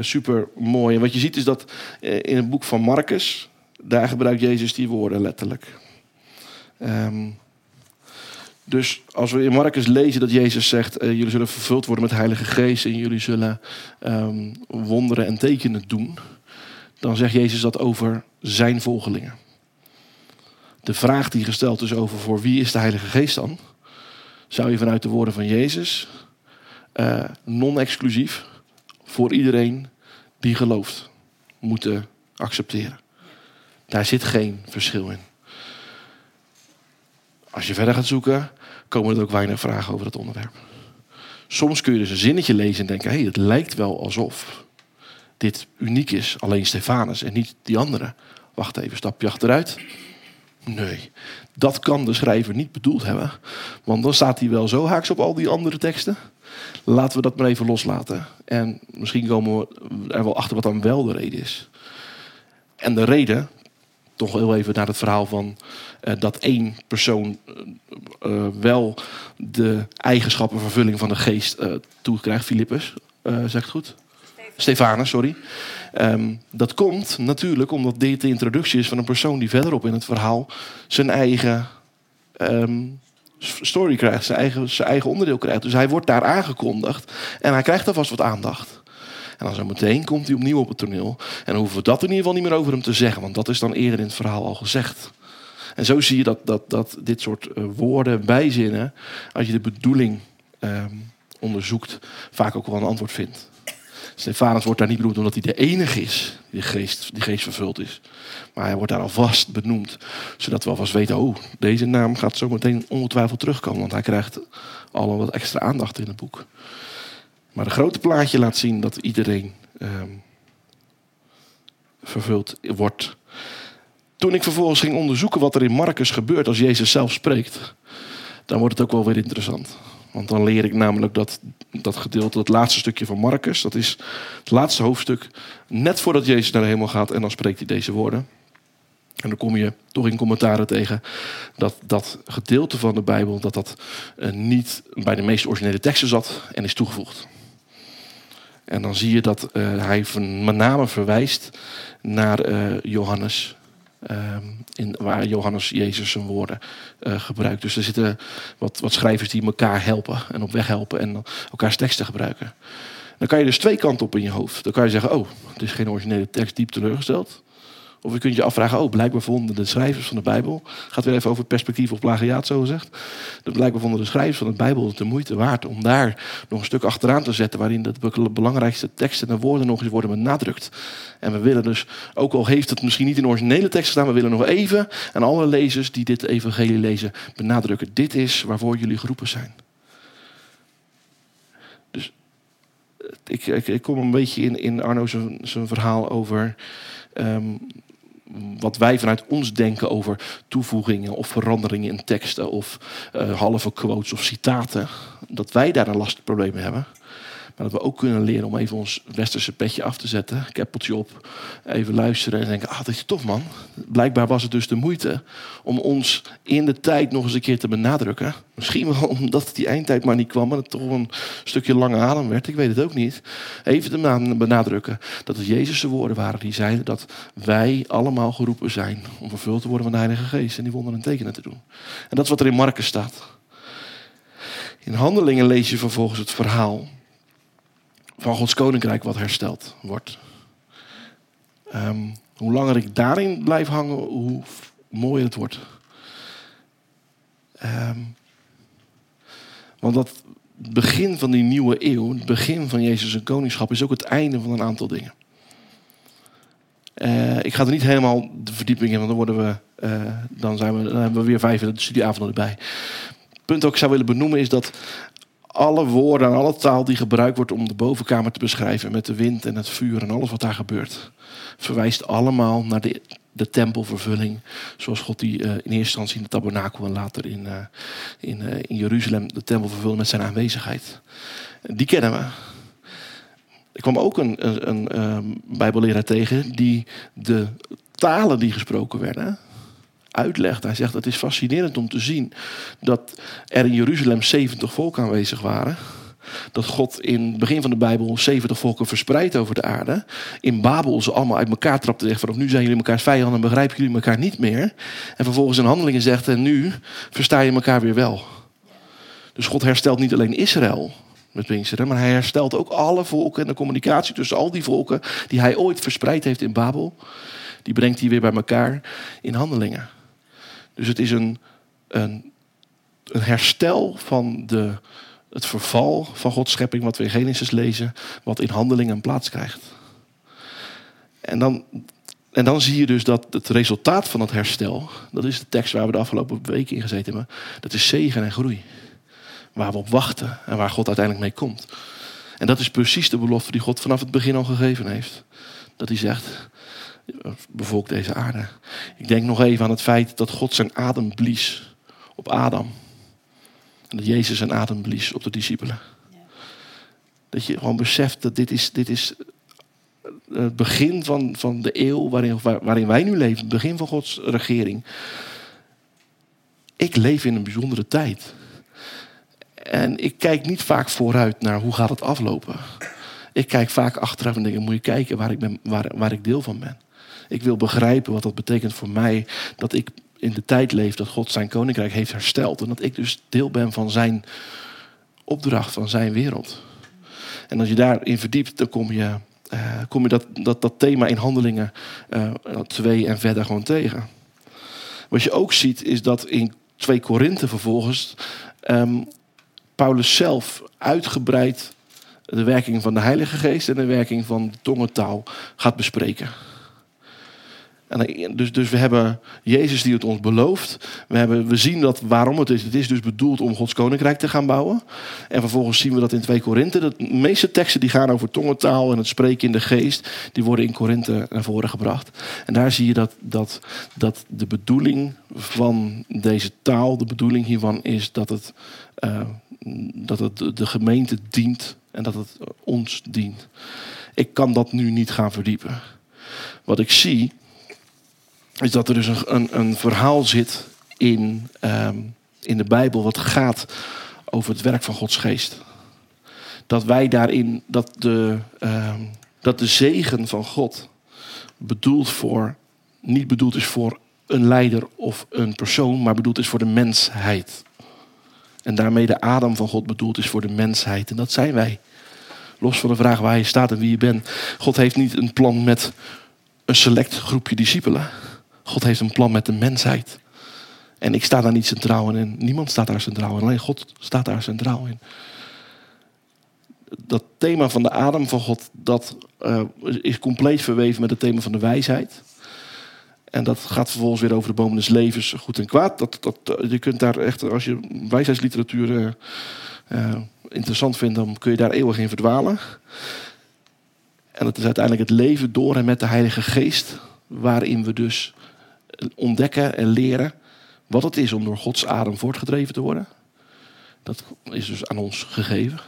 super mooi. En wat je ziet is dat in het boek van Marcus, daar gebruikt Jezus die woorden letterlijk. Um, dus als we in Marcus lezen dat Jezus zegt: uh, jullie zullen vervuld worden met Heilige Geest en jullie zullen um, wonderen en tekenen doen, dan zegt Jezus dat over zijn volgelingen. De vraag die gesteld is over voor wie is de Heilige Geest dan, zou je vanuit de woorden van Jezus uh, non-exclusief voor iedereen die gelooft moeten accepteren. Daar zit geen verschil in. Als je verder gaat zoeken, komen er ook weinig vragen over het onderwerp. Soms kun je dus een zinnetje lezen en denken: hé, hey, het lijkt wel alsof dit uniek is, alleen Stefanus en niet die andere. Wacht even, stapje achteruit. Nee, dat kan de schrijver niet bedoeld hebben. Want dan staat hij wel zo haaks op al die andere teksten. Laten we dat maar even loslaten. En misschien komen we er wel achter wat dan wel de reden is. En de reden, toch heel even naar het verhaal van uh, dat één persoon uh, wel de eigenschappen vervulling van de geest toekrijgt. Filippus, zegt goed? Stefanus, sorry. Um, dat komt natuurlijk omdat dit de introductie is van een persoon die verderop in het verhaal zijn eigen ehm, story krijgt, zijn eigen, zijn eigen onderdeel krijgt. Dus hij wordt daar aangekondigd en hij krijgt alvast wat aandacht. En dan zo meteen komt hij opnieuw op het toneel. En dan hoeven we dat in ieder geval niet meer over hem te zeggen, want dat is dan eerder in het verhaal al gezegd. En zo zie je dat, dat, dat dit soort eh, woorden, bijzinnen, als je de bedoeling ehm, onderzoekt, vaak ook wel een antwoord vindt. Stefanus wordt daar niet benoemd omdat hij de enige is die de geest, die vervuld is. Maar hij wordt daar alvast benoemd, zodat we alvast weten, oh, deze naam gaat zo meteen ongetwijfeld terugkomen, want hij krijgt al wat extra aandacht in het boek. Maar het grote plaatje laat zien dat iedereen ehm, vervuld wordt. Toen ik vervolgens ging onderzoeken wat er in Marcus gebeurt als Jezus zelf spreekt, dan wordt het ook wel weer interessant. Want dan leer ik namelijk dat, dat gedeelte, dat laatste stukje van Marcus, dat is het laatste hoofdstuk, net voordat Jezus naar de hemel gaat en dan spreekt hij deze woorden. En dan kom je toch in commentaren tegen dat dat gedeelte van de Bijbel dat dat eh, niet bij de meest originele teksten zat en is toegevoegd. En dan zie je dat uh, hij met name verwijst naar uh, Johannes. Ehm, in, waar Johannes Jezus zijn woorden uh, gebruikt. Dus er zitten wat, wat schrijvers die elkaar helpen en op weg helpen en elkaars teksten gebruiken. Dan kan je dus twee kanten op in je hoofd. Dan kan je zeggen, oh, het is geen originele tekst, diep teleurgesteld. Of je kunt je afvragen, oh, blijkbaar vonden de schrijvers van de Bijbel, gaat weer even over het perspectief op plagiaat, zo gezegd. Dat blijkbaar vonden de schrijvers van de Bijbel het de moeite waard om daar nog een stuk achteraan te zetten, waarin de belangrijkste teksten en woorden nog eens worden benadrukt. En we willen dus, ook al heeft het misschien niet in originele tekst staan, we willen nog even aan alle lezers die dit evangelie lezen benadrukken. Dit is waarvoor jullie geroepen zijn. Dus ik, ik, ik kom een beetje in, in Arno zijn verhaal over um, wat wij vanuit ons denken over toevoegingen of veranderingen in teksten of uh, halve quotes of citaten, dat wij daar een lastig probleem hebben. Maar dat we ook kunnen leren om even ons westerse petje af te zetten. Keppeltje op. Even luisteren en denken, ah, dat is tof man. Blijkbaar was het dus de moeite om ons in de tijd nog eens een keer te benadrukken. Misschien wel omdat die eindtijd maar niet kwam. Maar het toch een stukje lange adem werd. Ik weet het ook niet. Even te benadrukken dat het Jezus' woorden waren. Die zeiden dat wij allemaal geroepen zijn om vervuld te worden van de Heilige Geest. En die wonderen en tekenen te doen. En dat is wat er in Marcus staat. In handelingen lees je vervolgens het verhaal van Gods koninkrijk wat hersteld wordt. Um, hoe langer ik daarin blijf hangen, hoe mooier het wordt. Um, want dat begin van die nieuwe eeuw, het begin van Jezus' koningschap, is ook het einde van een aantal dingen. Uh, ik ga er niet helemaal de verdieping in, want dan, worden we, uh, dan, zijn we, dan hebben we weer vijf studieavonden erbij. Het punt dat ik zou willen benoemen is dat alle woorden en alle taal die gebruikt wordt om de bovenkamer te beschrijven met de wind en het vuur en alles wat daar gebeurt, verwijst allemaal naar de, de tempelvervulling. Zoals God die uh, in eerste instantie in de tabernakel en later in, uh, in, uh, in Jeruzalem de tempel vervulde met zijn aanwezigheid. Die kennen we. Ik kwam ook een, een, een bijbelleraar tegen die de talen die gesproken werden, uitlegt. Hij zegt, het is fascinerend om te zien dat er in Jeruzalem 70 volken aanwezig waren. Dat God in het begin van de Bijbel 70 volken verspreidt over de aarde. In Babel ze allemaal uit elkaar trapte. Zegt vanaf nu zijn jullie elkaar vijanden en begrijpen jullie elkaar niet meer. En vervolgens in handelingen zegt en nu versta je elkaar weer wel. Dus God herstelt niet alleen Israël met Pinksteren, maar hij herstelt ook alle volken en de communicatie tussen al die volken die hij ooit verspreid heeft in Babel. Die brengt hij weer bij elkaar in handelingen. Dus het is een, een, een herstel van de, het verval van Gods schepping, wat we in Genesis lezen, wat in handelingen plaats krijgt. En dan, en dan zie je dus dat het resultaat van het herstel, dat is de tekst waar we de afgelopen weken in gezeten hebben, dat is zegen en groei. Waar we op wachten en waar God uiteindelijk mee komt. En dat is precies de belofte die God vanaf het begin al gegeven heeft. Dat hij zegt, bevolkt deze aarde. Ik denk nog even aan het feit dat God zijn adem blies op Adam. En dat Jezus zijn adem blies op de discipelen. Dat je gewoon beseft dat dit is, dit is het begin van, van de eeuw waarin, waarin wij nu leven. Het begin van Gods regering. Ik leef in een bijzondere tijd. En ik kijk niet vaak vooruit naar hoe gaat het aflopen. Ik kijk vaak achteraf en denk, moet je kijken waar ik, ben, waar, waar ik deel van ben. Ik wil begrijpen wat dat betekent voor mij. Dat ik in de tijd leef dat God zijn koninkrijk heeft hersteld. En dat ik dus deel ben van zijn opdracht, van zijn wereld. En als je daarin verdiept, dan kom je, eh, kom je dat, dat, thema in handelingen 2 en verder gewoon tegen. Wat je ook ziet, is dat in 2 Korinthe vervolgens ehm, Paulus zelf uitgebreid de werking van de Heilige Geest en de werking van de tongentaal gaat bespreken. En dus, dus we hebben Jezus die het ons belooft. We, hebben, we zien dat waarom het is. Het is dus bedoeld om Gods koninkrijk te gaan bouwen. En vervolgens zien we dat in 2 Korinthe. De meeste teksten die gaan over tongentaal en het spreken in de geest. Die worden in Korinthe naar voren gebracht. En daar zie je dat, dat, dat de bedoeling van deze taal, de bedoeling hiervan is dat het, uh, dat het de gemeente dient en dat het ons dient. Ik kan dat nu niet gaan verdiepen. Wat ik zie is dat er dus een, een, verhaal zit in, um, in de Bijbel wat gaat over het werk van Gods geest. Dat wij daarin, dat de, um, dat de zegen van God bedoeld voor, niet bedoeld is voor een leider of een persoon, maar bedoeld is voor de mensheid. En daarmee de adem van God bedoeld is voor de mensheid. En dat zijn wij. Los van de vraag waar je staat en wie je bent. God heeft niet een plan met een select groepje discipelen. God heeft een plan met de mensheid. En ik sta daar niet centraal in. En niemand staat daar centraal in. Alleen God staat daar centraal in. Dat thema van de adem van God, dat uh, is compleet verweven met het thema van de wijsheid. En dat gaat vervolgens weer over de bomen des levens, goed en kwaad. Dat, dat, je kunt daar echt, als je wijsheidsliteratuur uh, uh, interessant vindt, dan kun je daar eeuwig in verdwalen. En dat is uiteindelijk het leven door en met de Heilige Geest, waarin we dus ontdekken en leren wat het is om door Gods adem voortgedreven te worden. Dat is dus aan ons gegeven.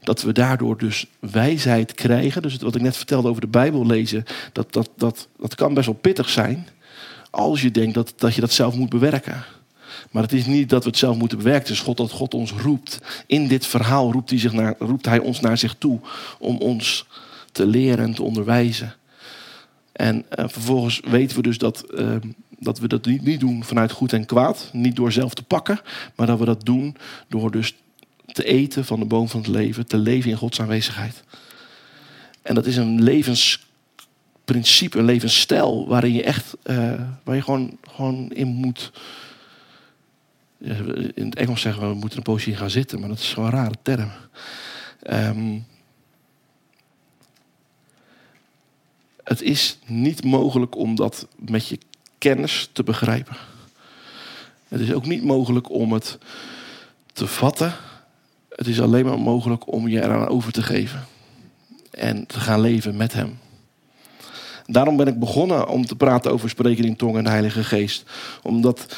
Dat we daardoor dus wijsheid krijgen. Dus wat ik net vertelde over de Bijbel lezen, dat, dat, dat, dat kan best wel pittig zijn. Als je denkt dat, dat je dat zelf moet bewerken. Maar het is niet dat we het zelf moeten bewerken. Het is God dat God ons roept. In dit verhaal roept hij, zich naar, roept hij ons naar zich toe. Om ons te leren en te onderwijzen. En uh, vervolgens weten we dus dat, uh, dat we dat niet, niet doen vanuit goed en kwaad. Niet door zelf te pakken. Maar dat we dat doen door dus te eten van de boom van het leven. Te leven in Gods aanwezigheid. En dat is een levensprincipe, een levensstijl. Waarin je echt, uh, waar je gewoon, gewoon in moet in het Engels zeggen we, we moeten een poosje in gaan zitten, maar dat is zo'n rare term. Um, het is niet mogelijk om dat met je kennis te begrijpen. Het is ook niet mogelijk om het te vatten. Het is alleen maar mogelijk om je eraan over te geven. En te gaan leven met hem. Daarom ben ik begonnen om te praten over spreken in tong en de Heilige Geest. Omdat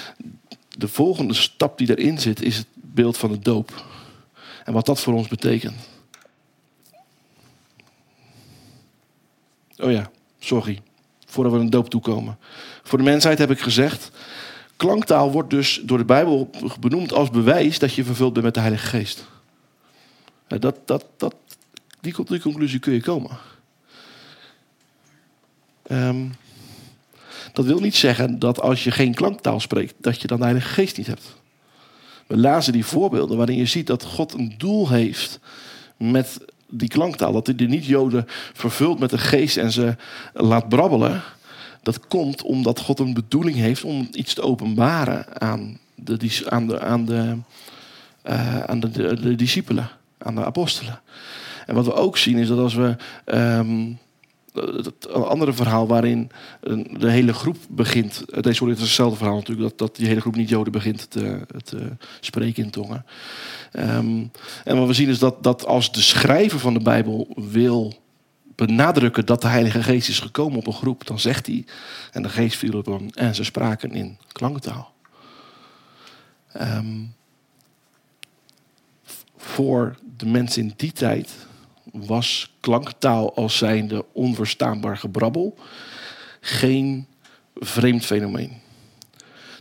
de volgende stap die erin zit, is het beeld van de doop. En wat dat voor ons betekent. Oh ja, sorry. Voordat we een doop toekomen. Voor de mensheid heb ik gezegd. Klanktaal wordt dus door de Bijbel benoemd als bewijs dat je vervuld bent met de Heilige Geest. Dat, dat, dat, die, die conclusie kun je komen. Um, dat wil niet zeggen dat als je geen klanktaal spreekt, dat je dan de Heilige Geest niet hebt. We lazen die voorbeelden waarin je ziet dat God een doel heeft met die klanktaal. Dat hij de niet-Joden vervult met de geest en ze laat brabbelen. Dat komt omdat God een bedoeling heeft om iets te openbaren aan de, aan de, aan de, uh, aan de, discipelen, aan de apostelen. En wat we ook zien is dat als we um, het andere verhaal waarin de hele groep begint. Nee, sorry, het is hetzelfde verhaal natuurlijk. Dat, dat die hele groep niet-Joden begint te, spreken in tongen. Um, en wat we zien is dat, dat als de schrijver van de Bijbel wil benadrukken dat de Heilige Geest is gekomen op een groep, dan zegt hij. En de geest viel op hem en ze spraken in klanktaal. Um, voor de mensen in die tijd was klanktaal als zijnde onverstaanbaar gebrabbel geen vreemd fenomeen.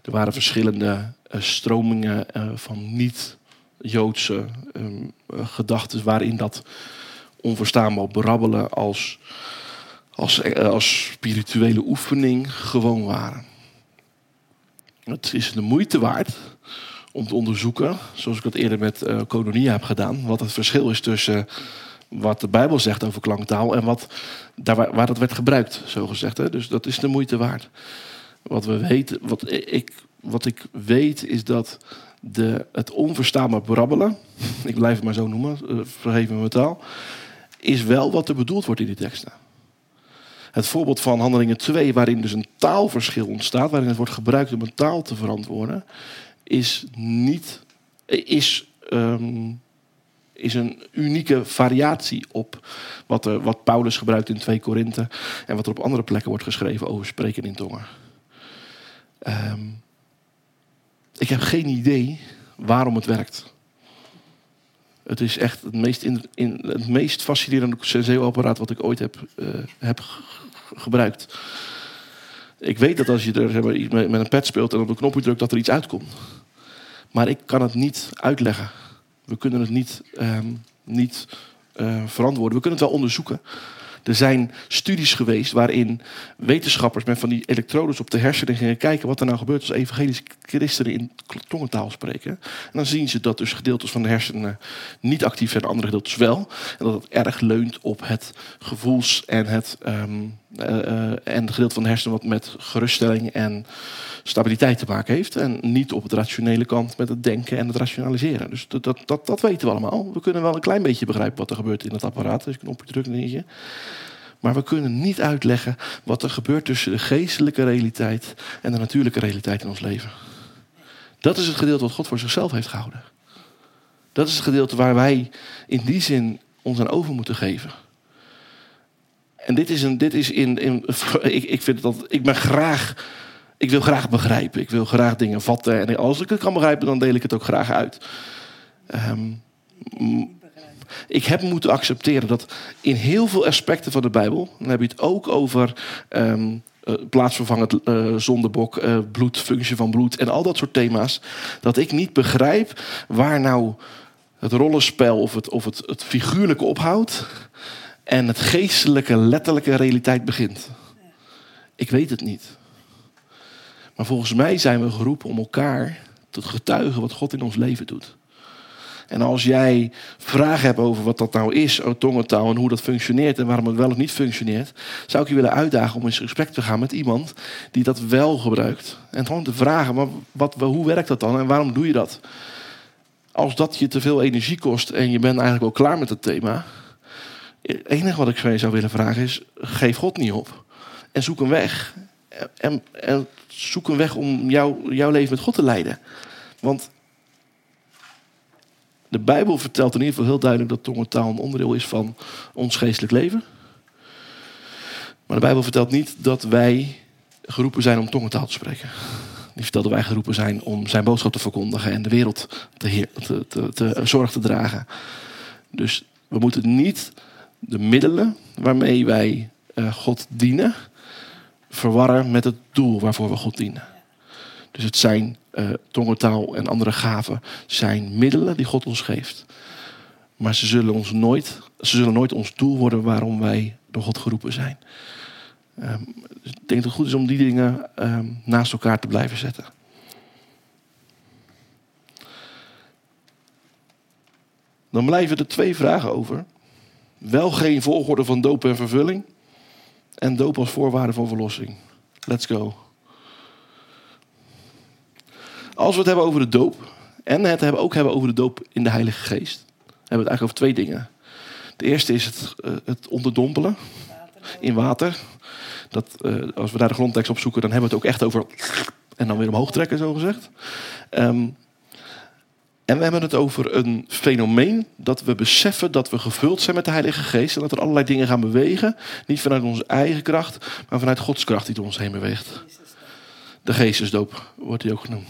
Er waren verschillende uh, stromingen uh, van niet-Joodse um, uh, gedachten waarin dat onverstaanbaar brabbelen als, als, als spirituele oefening gewoon waren. Het is de moeite waard om te onderzoeken, zoals ik dat eerder met eh Kononia heb gedaan, wat het verschil is tussen wat de Bijbel zegt over klanktaal en wat, daar waar, dat werd gebruikt, zo gezegd. Hè? Dus dat is de moeite waard. Wat, we weten, wat, ik, wat ik weet is dat de, het onverstaanbaar brabbelen, ik blijf het maar zo noemen, eh, vergeef me mijn taal, is wel wat er bedoeld wordt in die teksten. Het voorbeeld van Handelingen 2, waarin dus een taalverschil ontstaat, waarin het wordt gebruikt om een taal te verantwoorden, is niet is, ehm, is een unieke variatie op wat, er, wat Paulus gebruikt in 2 Korinthe en wat er op andere plekken wordt geschreven over spreken in tongen. Ehm, ik heb geen idee waarom het werkt. Het is echt het meest, in, in, het meest fascinerende senseo-apparaat wat ik ooit heb, eh, heb gebruikt. Ik weet dat als je er met, een pad speelt en op een knopje drukt, dat er iets uitkomt. Maar ik kan het niet uitleggen. We kunnen het niet, ehm, niet eh, verantwoorden. We kunnen het wel onderzoeken. Er zijn studies geweest waarin wetenschappers met van die elektrodes op de hersenen gingen kijken wat er nou gebeurt als evangelische christenen in tongentaal spreken. En dan zien ze dat dus gedeeltes van de hersenen niet actief zijn, andere gedeeltes wel. En dat het erg leunt op het gevoels- en het, ehm, eh, eh, en het gedeelte van de hersenen wat met geruststelling en stabiliteit te maken heeft. En niet op het rationele kant met het denken en het rationaliseren. Dus dat, dat, dat, weten we allemaal. We kunnen wel een klein beetje begrijpen wat er gebeurt in het apparaat. Als je een knopje drukt, dan zie je. Maar we kunnen niet uitleggen wat er gebeurt tussen de geestelijke realiteit en de natuurlijke realiteit in ons leven. Dat is het gedeelte wat God voor zichzelf heeft gehouden. Dat is het gedeelte waar wij in die zin ons aan over moeten geven. En dit is, een, dit is in. in ik, ik, vind dat, ik ben graag. Ik wil graag begrijpen. Ik wil graag dingen vatten. En als ik het kan begrijpen, dan deel ik het ook graag uit. Ehm, ik heb moeten accepteren dat in heel veel aspecten van de Bijbel, dan heb je het ook over ehm eh, plaatsvervangend eh, zondebok, eh, bloed, functie van bloed en al dat soort thema's, dat ik niet begrijp waar nou het rollenspel of het, of het, het figuurlijke ophoudt en het geestelijke, letterlijke realiteit begint. Ik weet het niet. Maar volgens mij zijn we geroepen om elkaar te getuigen wat God in ons leven doet. En als jij vragen hebt over wat dat nou is, oh, tongentaal, en hoe dat functioneert en waarom het wel of niet functioneert, zou ik je willen uitdagen om in gesprek te gaan met iemand die dat wel gebruikt. En gewoon te vragen, maar wat, hoe werkt dat dan en waarom doe je dat? Als dat je te veel energie kost en je bent eigenlijk al klaar met het thema, het enige wat ik van je zou willen vragen is, geef God niet op. En zoek een weg. En, en zoek een weg om jou, jouw leven met God te leiden. Want de Bijbel vertelt in ieder geval heel duidelijk dat tongentaal een onderdeel is van ons geestelijk leven. Maar de Bijbel vertelt niet dat wij geroepen zijn om tongentaal te spreken. Die vertelt dat wij geroepen zijn om zijn boodschap te verkondigen en de wereld te, te, te, te zorg te dragen. Dus we moeten niet de middelen waarmee wij uh, God dienen verwarren met het doel waarvoor we God dienen. Dus het zijn uh, tongentaal en andere gaven zijn middelen die God ons geeft. Maar ze zullen, ons nooit, ze zullen nooit ons doel worden waarom wij door God geroepen zijn. Um, dus ik denk dat het goed is om die dingen um, naast elkaar te blijven zetten. Dan blijven er twee vragen over. Wel geen volgorde van doop en vervulling. En doop als voorwaarde van verlossing. Let's go. Als we het hebben over de doop. En het hebben ook hebben over de doop in de Heilige Geest. hebben we het eigenlijk over twee dingen. De eerste is het, uh, het onderdompelen in water. Dat, uh, als we daar de grondtekst op zoeken, dan hebben we het ook echt over. En dan weer omhoog trekken, zo gezegd. Um, en we hebben het over een fenomeen dat we beseffen dat we gevuld zijn met de Heilige Geest. En dat er allerlei dingen gaan bewegen. Niet vanuit onze eigen kracht, maar vanuit Gods kracht die door ons heen beweegt. De geestesdoop wordt die ook genoemd.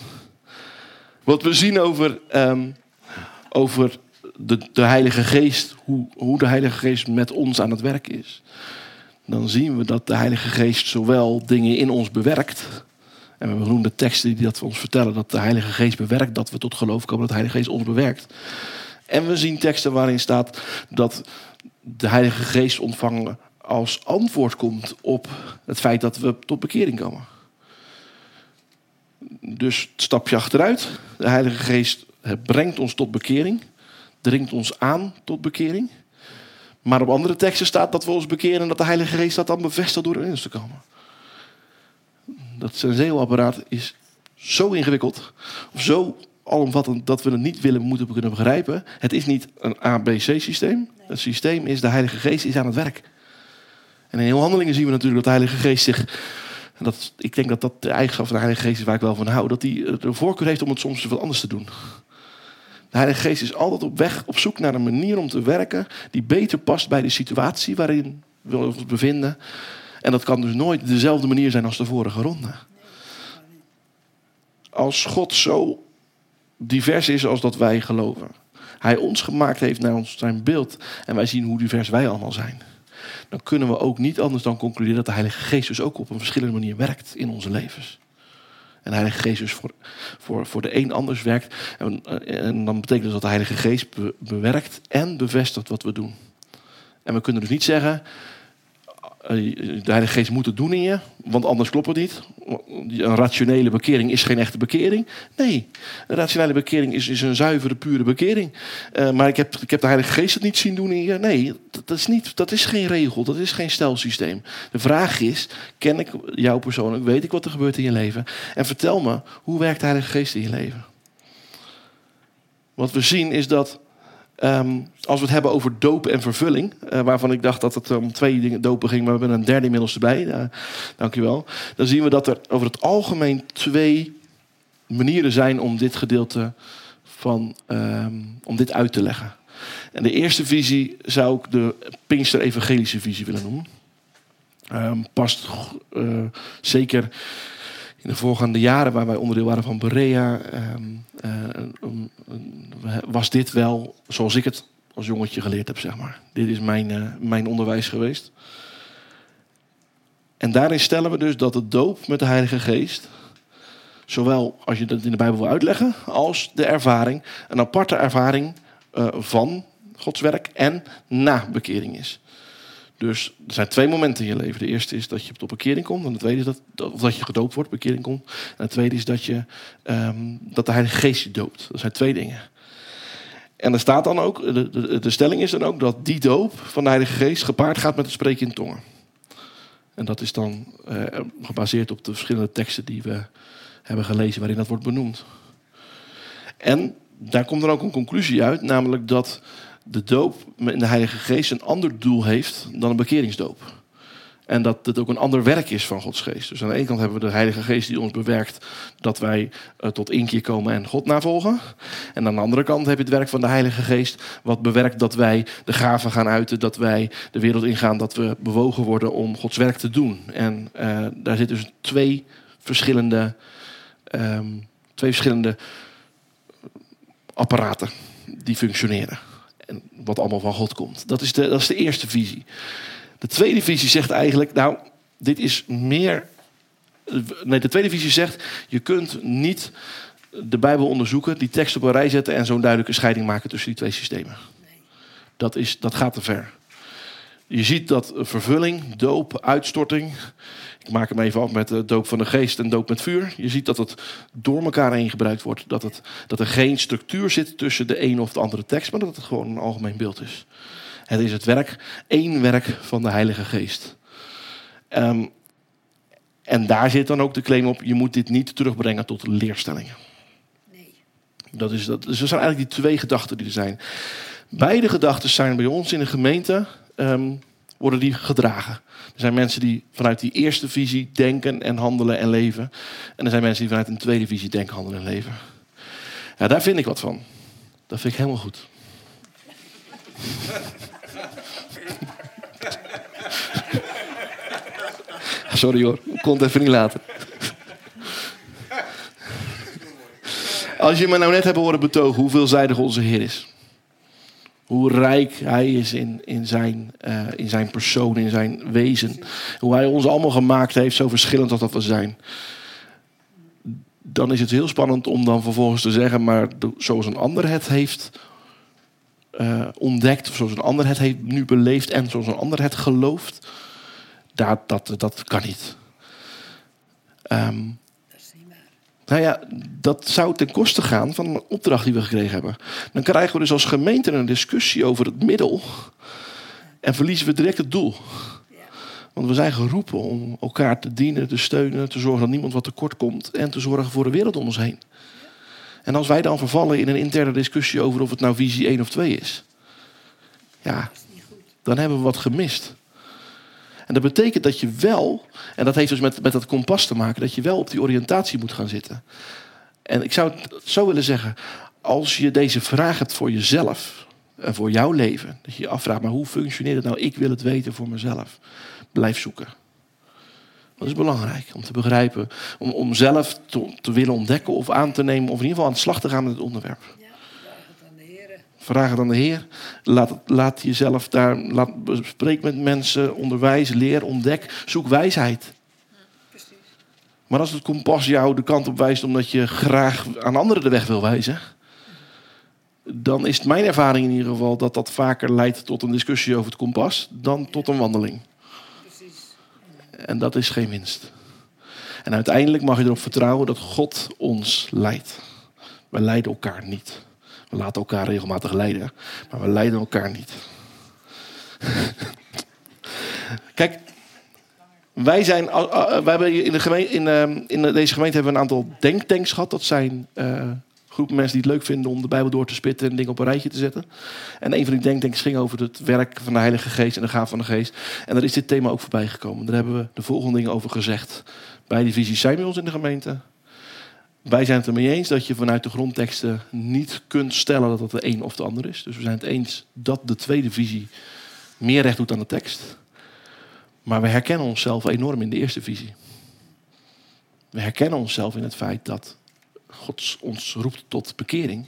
Wat we zien over, um, over de, de Heilige Geest, hoe, hoe de Heilige Geest met ons aan het werk is. Dan zien we dat de Heilige Geest zowel dingen in ons bewerkt. En we hebben genoemde teksten die dat ons vertellen dat de Heilige Geest bewerkt, dat we tot geloof komen dat de Heilige Geest ons bewerkt. En we zien teksten waarin staat dat de Heilige Geest ontvangen als antwoord komt op het feit dat we tot bekering komen. Dus het stapje achteruit. De Heilige Geest brengt ons tot bekering. Dringt ons aan tot bekering. Maar op andere teksten staat dat we ons bekeren en dat de Heilige Geest dat dan bevestigt door in ons te komen. Dat senseelapparaat is zo ingewikkeld, of zo alomvattend dat we het niet willen moeten kunnen begrijpen. Het is niet een ABC-systeem. Het systeem is de Heilige Geest is aan het werk. En in heel handelingen zien we natuurlijk dat de Heilige Geest zich. en Dat, ik denk dat dat de eigenschap van de Heilige Geest is waar ik wel van hou. Dat hij de voorkeur heeft om het soms wat anders te doen. De Heilige Geest is altijd op weg, op zoek naar een manier om te werken die beter past bij de situatie waarin we ons bevinden. En dat kan dus nooit dezelfde manier zijn als de vorige ronde. Als God zo divers is als dat wij geloven. Hij ons gemaakt heeft naar ons zijn beeld en wij zien hoe divers wij allemaal zijn. Dan kunnen we ook niet anders dan concluderen dat de Heilige Geest dus ook op een verschillende manier werkt in onze levens. En de Heilige Geest dus voor, voor, voor de een anders werkt. En, dan betekent dus dat de Heilige Geest be- bewerkt en bevestigt wat we doen. En we kunnen dus niet zeggen, de Heilige Geest moet het doen in je, want anders klopt het niet. Een rationele bekering is geen echte bekering. Nee, een rationele bekering is, is een zuivere, pure bekering. Eh, maar ik heb, ik heb de Heilige Geest het niet zien doen in je. Nee, dat, dat is niet, dat is geen regel, dat is geen stelsysteem. De vraag is, ken ik jou persoonlijk, weet ik wat er gebeurt in je leven? En vertel me, hoe werkt de Heilige Geest in je leven? Wat we zien is dat Ehm, als we het hebben over dopen en vervulling, eh, waarvan ik dacht dat het om twee dingen dopen ging, maar we hebben een derde inmiddels erbij, uh, dankjewel. Dan zien we dat er over het algemeen twee manieren zijn om dit gedeelte van, ehm, om dit uit te leggen. En de eerste visie zou ik de Pinkster-evangelische visie willen noemen. Ehm, past uh, zeker in de voorgaande jaren, waar wij onderdeel waren van Berea, uh, uh, was dit wel zoals ik het als jongetje geleerd heb, zeg maar. Dit is mijn, uh, mijn onderwijs geweest. En daarin stellen we dus dat de doop met de Heilige Geest, zowel als je dat in de Bijbel wil uitleggen, als de ervaring, een aparte ervaring uh, van Gods werk en na bekering is. Dus er zijn twee momenten in je leven. De eerste is dat je tot bekering komt. En de tweede is dat, dat, of dat je gedoopt wordt, bekering komt. En de tweede is dat, je, um, dat de Heilige Geest je doopt. Dat zijn twee dingen. En er staat dan ook, de, de, de, stelling is dan ook dat die doop van de Heilige Geest gepaard gaat met het spreken in tongen. En dat is dan uh, gebaseerd op de verschillende teksten die we hebben gelezen waarin dat wordt benoemd. En daar komt dan ook een conclusie uit, namelijk dat de doop in de Heilige Geest een ander doel heeft dan een bekeringsdoop. En dat het ook een ander werk is van Gods Geest. Dus aan de ene kant hebben we de Heilige Geest die ons bewerkt dat wij uh, tot inkeer komen en God navolgen. En aan de andere kant heb je het werk van de Heilige Geest, wat bewerkt dat wij de gaven gaan uiten, dat wij de wereld ingaan, dat we bewogen worden om Gods werk te doen. En uh, daar zitten dus twee verschillende, um, twee verschillende apparaten die functioneren. Wat allemaal van God komt. Dat is, de, dat is de eerste visie. De tweede visie zegt eigenlijk, nou, dit is meer. Nee, de tweede visie zegt, je kunt niet de Bijbel onderzoeken, die tekst op een rij zetten en zo'n duidelijke scheiding maken tussen die twee systemen. Dat, is, dat gaat te ver. Je ziet dat vervulling, doop, uitstorting. Ik maak hem even af met de doop van de geest en doop met vuur. Je ziet dat het door elkaar heen gebruikt wordt. Dat, het, dat er geen structuur zit tussen de een of de andere tekst, maar dat het gewoon een algemeen beeld is. Het is het werk, één werk van de Heilige Geest. Um, en daar zit dan ook de claim op: je moet dit niet terugbrengen tot leerstellingen. Nee. Dat is, dat, dus er zijn eigenlijk die twee gedachten die er zijn. Beide gedachten zijn bij ons in de gemeente. Um, worden die gedragen. Er zijn mensen die vanuit die eerste visie denken en handelen en leven. En er zijn mensen die vanuit een tweede visie denken, handelen en leven. Ja, daar vind ik wat van. Dat vind ik helemaal goed. Sorry hoor, ik kon het even niet laten. Als je me nou net hebt horen betogen hoe veelzijdig onze Heer is. Hoe rijk hij is in, in, zijn, uh, in zijn persoon, in zijn wezen. Hoe hij ons allemaal gemaakt heeft, zo verschillend als dat we zijn. Dan is het heel spannend om dan vervolgens te zeggen, maar zoals een ander het heeft uh, ontdekt, of zoals een ander het heeft nu beleefd en zoals een ander het gelooft, dat, dat, dat kan niet. Um, dat is niet waar. Nou ja, dat zou ten koste gaan van een opdracht die we gekregen hebben. Dan krijgen we dus als gemeente een discussie over het middel. En verliezen we direct het doel. Want we zijn geroepen om elkaar te dienen, te steunen, te zorgen dat niemand wat tekort komt. En te zorgen voor de wereld om ons heen. En als wij dan vervallen in een interne discussie over of het nou visie 1 of 2 is. Ja, dan hebben we wat gemist. En dat betekent dat je wel, en dat heeft dus met, met dat kompas te maken, dat je wel op die oriëntatie moet gaan zitten. En ik zou het zo willen zeggen, als je deze vraag hebt voor jezelf en voor jouw leven, dat je je afvraagt, maar hoe functioneert het nou? Ik wil het weten voor mezelf. Blijf zoeken. Dat is belangrijk om te begrijpen, om, om zelf te, te willen ontdekken of aan te nemen, of in ieder geval aan de slag te gaan met het onderwerp. Ja, vraag het aan de Heer. Vraag het aan de Heer. Laat, laat jezelf daar, laat, spreek met mensen, onderwijs, leer, ontdek, zoek wijsheid. Precies. Maar als het kompas jou de kant op wijst omdat je graag aan anderen de weg wil wijzen, dan is het mijn ervaring in ieder geval dat dat vaker leidt tot een discussie over het kompas dan tot een wandeling. Precies. En dat is geen winst. En uiteindelijk mag je erop vertrouwen dat God ons leidt. We leiden elkaar niet. We laten elkaar regelmatig leiden, maar we leiden elkaar niet. Kijk, wij zijn, uh, wij hebben in, de in, in deze gemeente hebben we een aantal denktanks gehad. Dat zijn uh, groepen mensen die het leuk vinden om de Bijbel door te spitten en dingen op een rijtje te zetten. En een van die denktanks ging over het werk van de Heilige Geest en de gaaf van de Geest. En daar is dit thema ook voorbij gekomen. Daar hebben we de volgende dingen over gezegd. Bij die visies zijn bij ons in de gemeente. Wij zijn het ermee eens dat je vanuit de grondteksten niet kunt stellen dat het de een of de ander is. Dus we zijn het eens dat de tweede visie meer recht doet aan de tekst. Maar we herkennen onszelf enorm in de eerste visie. We herkennen onszelf in het feit dat God ons roept tot bekering.